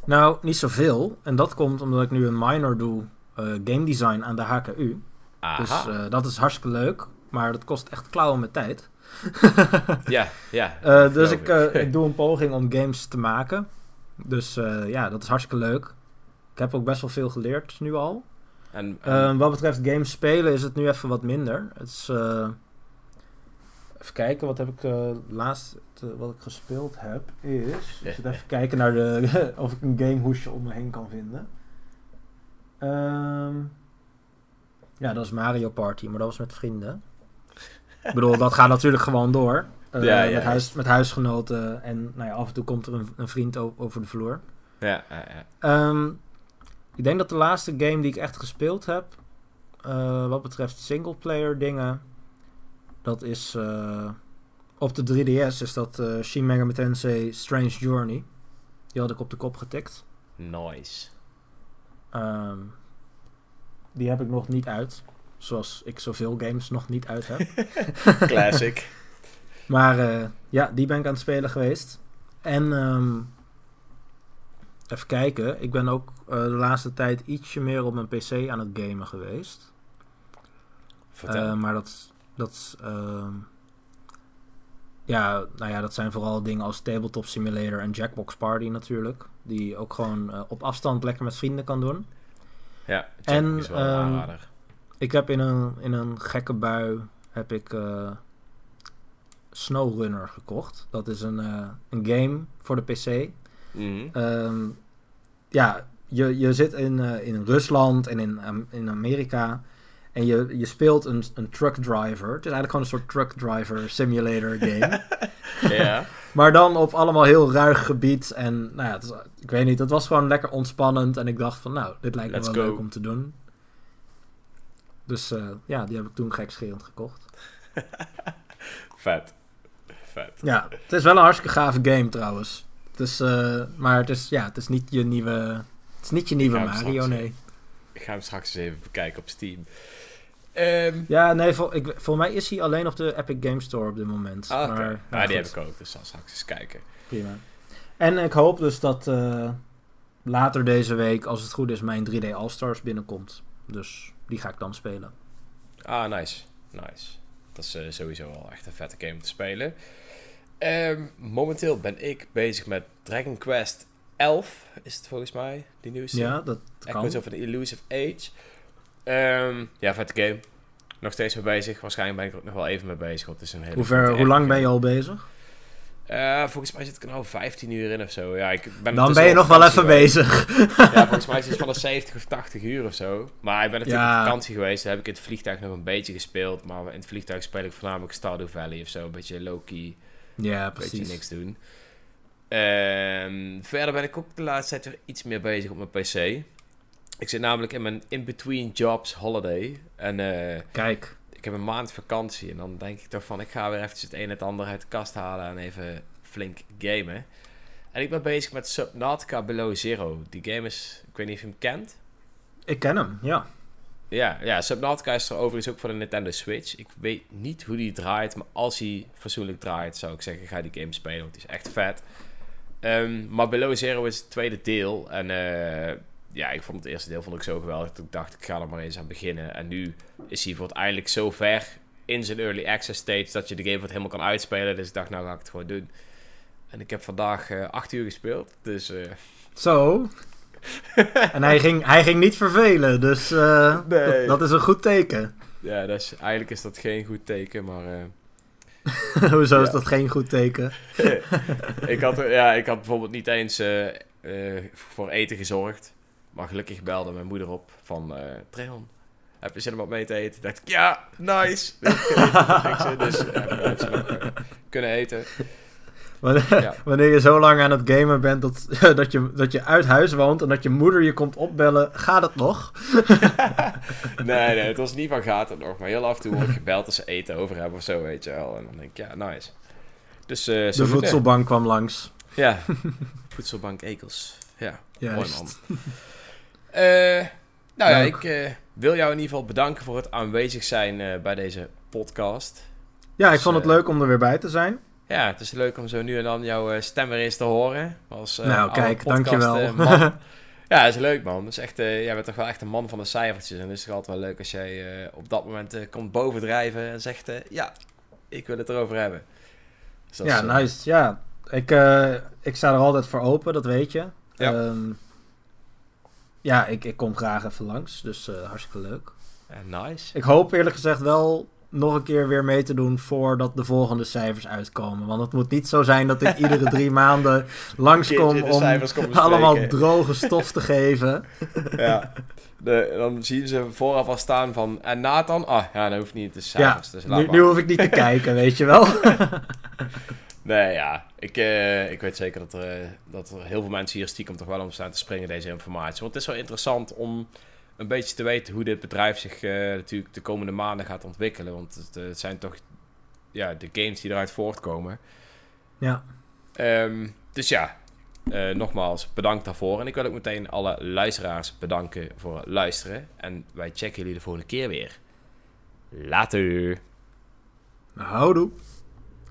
Nou, niet zoveel. En dat komt omdat ik nu een minor doe eh, game design aan de HKU. Aha. Dus eh, dat is hartstikke leuk. Maar dat kost echt klauwen met tijd. Ja, ja. Eh, dus geloof ik, eh, ik doe een poging om games te maken. Dus eh, ja, dat is hartstikke leuk. Ik heb ook best wel veel geleerd nu al. En, en- wat betreft games spelen is het nu even wat minder. Het is, even kijken, wat heb ik laatst wat ik gespeeld heb is... Ik zit even kijken naar de, of ik een gamehoesje om me heen kan vinden. Ehm, ja, dat is Mario Party, maar dat was met vrienden. Ik bedoel, dat gaat natuurlijk gewoon door. Eh, Ja, ja, met, huis, met huisgenoten en nou ja, af en toe komt er een, een vriend over de vloer. ja, ja, ja. Ehm, ik denk dat de laatste game die ik echt gespeeld heb, eh, wat betreft singleplayer dingen, dat is eh, op de 3DS is dat Shin Megami Tensei Strange Journey. Die had ik op de kop getikt. Nice. Ehm, die heb ik nog niet uit, zoals ik zoveel games nog niet uit heb. Classic. Maar eh, ja, die ben ik aan het spelen geweest. En ehm, even kijken, ik ben ook eh, de laatste tijd ietsje meer op mijn PC aan het gamen geweest. Vertel. Eh, maar dat, dat ehm, ja, nou ja, dat zijn vooral dingen als Tabletop Simulator en Jackbox Party natuurlijk. Die je ook gewoon op afstand lekker met vrienden kan doen. ja, en, is wel ehm, aanrader. Ik heb in een, in een gekke bui heb ik eh, Snowrunner gekocht. Dat is een, eh, een game voor de PC. Mhm. Ehm, ja, je, je zit in, eh, in Rusland en in, in Amerika. En je, je speelt een, een truck driver. Het is eigenlijk gewoon een soort truck driver simulator game. ja. maar dan op allemaal heel ruig gebied. En nou ja, het is- ik weet niet, het was gewoon lekker ontspannend. En ik dacht van nou, dit lijkt me Let's wel go. leuk om te doen. Dus eh, ja, die heb ik toen gekscherend gekocht. Vet. Vet. Ja, het is wel een hartstikke gave game trouwens. Het is, eh, maar het is, ja, het is niet je nieuwe, het is niet je nieuwe Mario, nee. Ik ga hem straks eens even bekijken op Steam. Ehm Ja, nee, vol, ik, voor mij is hij alleen op de Epic Game Store op dit moment. ah. Maar, nou die goed, heb ik ook, dus zal straks eens kijken. Prima. En ik hoop dus dat eh, later deze week, als het goed is, mijn 3D All-Stars binnenkomt. Dus die ga ik dan spelen. Ah, nice. Nice. Dat is eh, sowieso wel echt een vette game om te spelen. Ehm, momenteel ben ik bezig met Dragon Quest 11, is het volgens mij, die nieuwste. Ja, dat Echoes kan. of the Elusive Age. Ehm, ja, vette game. Nog steeds mee bezig. Waarschijnlijk ben ik er ook nog wel even mee bezig. Want het is een hele Hoe, ver, grote hoe lang ben je al bezig? Eh, volgens mij zit ik er nou 15 uur in of zo. Ja, ik ben Dan ben je nog wel even geweest. bezig. Ja, volgens mij is het van de 70 of 80 uur of zo. Maar ik ben natuurlijk Ja. op vakantie geweest. Daar heb ik in het vliegtuig nog een beetje gespeeld. Maar in het vliegtuig speel ik voornamelijk Stardew Valley of zo. Een beetje low-key, Ja, een beetje precies. niks doen. Ehm, verder ben ik ook de laatste tijd weer iets meer bezig op mijn PC. Ik zit namelijk in mijn in-between jobs holiday. En eh, Kijk, ik heb een maand vakantie. En dan denk ik toch van, ik ga weer eventjes het een en het ander uit de kast halen en even flink gamen. En ik ben bezig met Subnautica Below Zero. Die game is, ik weet niet of je hem kent. ik ken hem, ja. Ja, ja, Subnautica is er overigens ook voor de Nintendo Switch. Ik weet niet hoe die draait, maar als hij fatsoenlijk draait, zou ik zeggen, ga die game spelen, want die is echt vet. Ehm, maar Below Zero is het tweede deel. En eh, ja, ik vond het eerste deel vond ik zo geweldig. Dat ik dacht, ik ga er maar eens aan beginnen. En nu is hij voor het eindelijk zo ver in zijn early access stage dat je de game wat helemaal kan uitspelen. Dus ik dacht, nou ga ik het gewoon doen. En ik heb vandaag eh acht uur gespeeld. Dus eh, Zo. en hij ging, hij ging niet vervelen, dus eh, Nee. dat, dat is een goed teken. ja, dat is, eigenlijk is dat geen goed teken. Maar Hoezo is dat geen goed teken? ik, had, ja, ik had bijvoorbeeld niet eens voor eten gezorgd. Maar gelukkig belde mijn moeder op van... eh Treon, heb je zin om wat mee te eten? dacht ik, ja, nice. dus ja, we hebben ze nog, kunnen eten. Wanneer, Ja. wanneer je zo lang aan het gamen bent dat, dat, je, dat je uit huis woont en dat je moeder je komt opbellen, gaat het nog? nee, nee, het was niet van gaat het nog. Maar heel af en toe word ik gebeld als ze eten over hebben of zo, weet je wel. En dan denk ik, ja, nice. Dus eh De voedselbank kwam langs. Ja, voedselbank Ekels. Ja, mooi man. Eh, nou ja, ik eh, wil jou in ieder geval bedanken voor het aanwezig zijn eh, bij deze podcast. Ja, ik Dus, vond het leuk om er weer bij te zijn. Ja, het is leuk om zo nu en dan jouw stem weer eens te horen. Als, nou, kijk, dankjewel. man. ja, dat is leuk man. Dus echt, eh, jij bent toch wel echt een man van de cijfertjes. En het is toch altijd wel leuk als jij op dat moment komt bovendrijven en zegt... ja, ik wil het erover hebben. Dus dat ja, is, nice. Ja, ik, ik sta er altijd voor open, dat weet je. Ja. Ehm, ja, ik, ik kom graag even langs. Dus eh, hartstikke leuk. Ja, nice. Ik hoop eerlijk gezegd wel nog een keer weer mee te doen voordat de volgende cijfers uitkomen. Want het moet niet zo zijn dat ik iedere drie maanden langskom de om allemaal droge stof te geven. Ja. De, dan zien ze vooraf al staan van... En Nathan? Ah, ja, dat hoeft niet. Is cijfers. dus laat nu, maar. nu hoef ik niet te kijken, weet je wel. Nee, ja. Ik, eh, ik weet zeker dat er, eh, dat er heel veel mensen hier stiekem toch wel om staan te springen, deze informatie. Want het is wel interessant om een beetje te weten hoe dit bedrijf zich eh, natuurlijk de komende maanden gaat ontwikkelen. Want het, het zijn toch ja, de games die eruit voortkomen. ja, Ehm, dus ja, nogmaals bedankt daarvoor. En ik wil ook meteen alle luisteraars bedanken voor het luisteren. En wij checken jullie de volgende keer weer. Later! houdoe.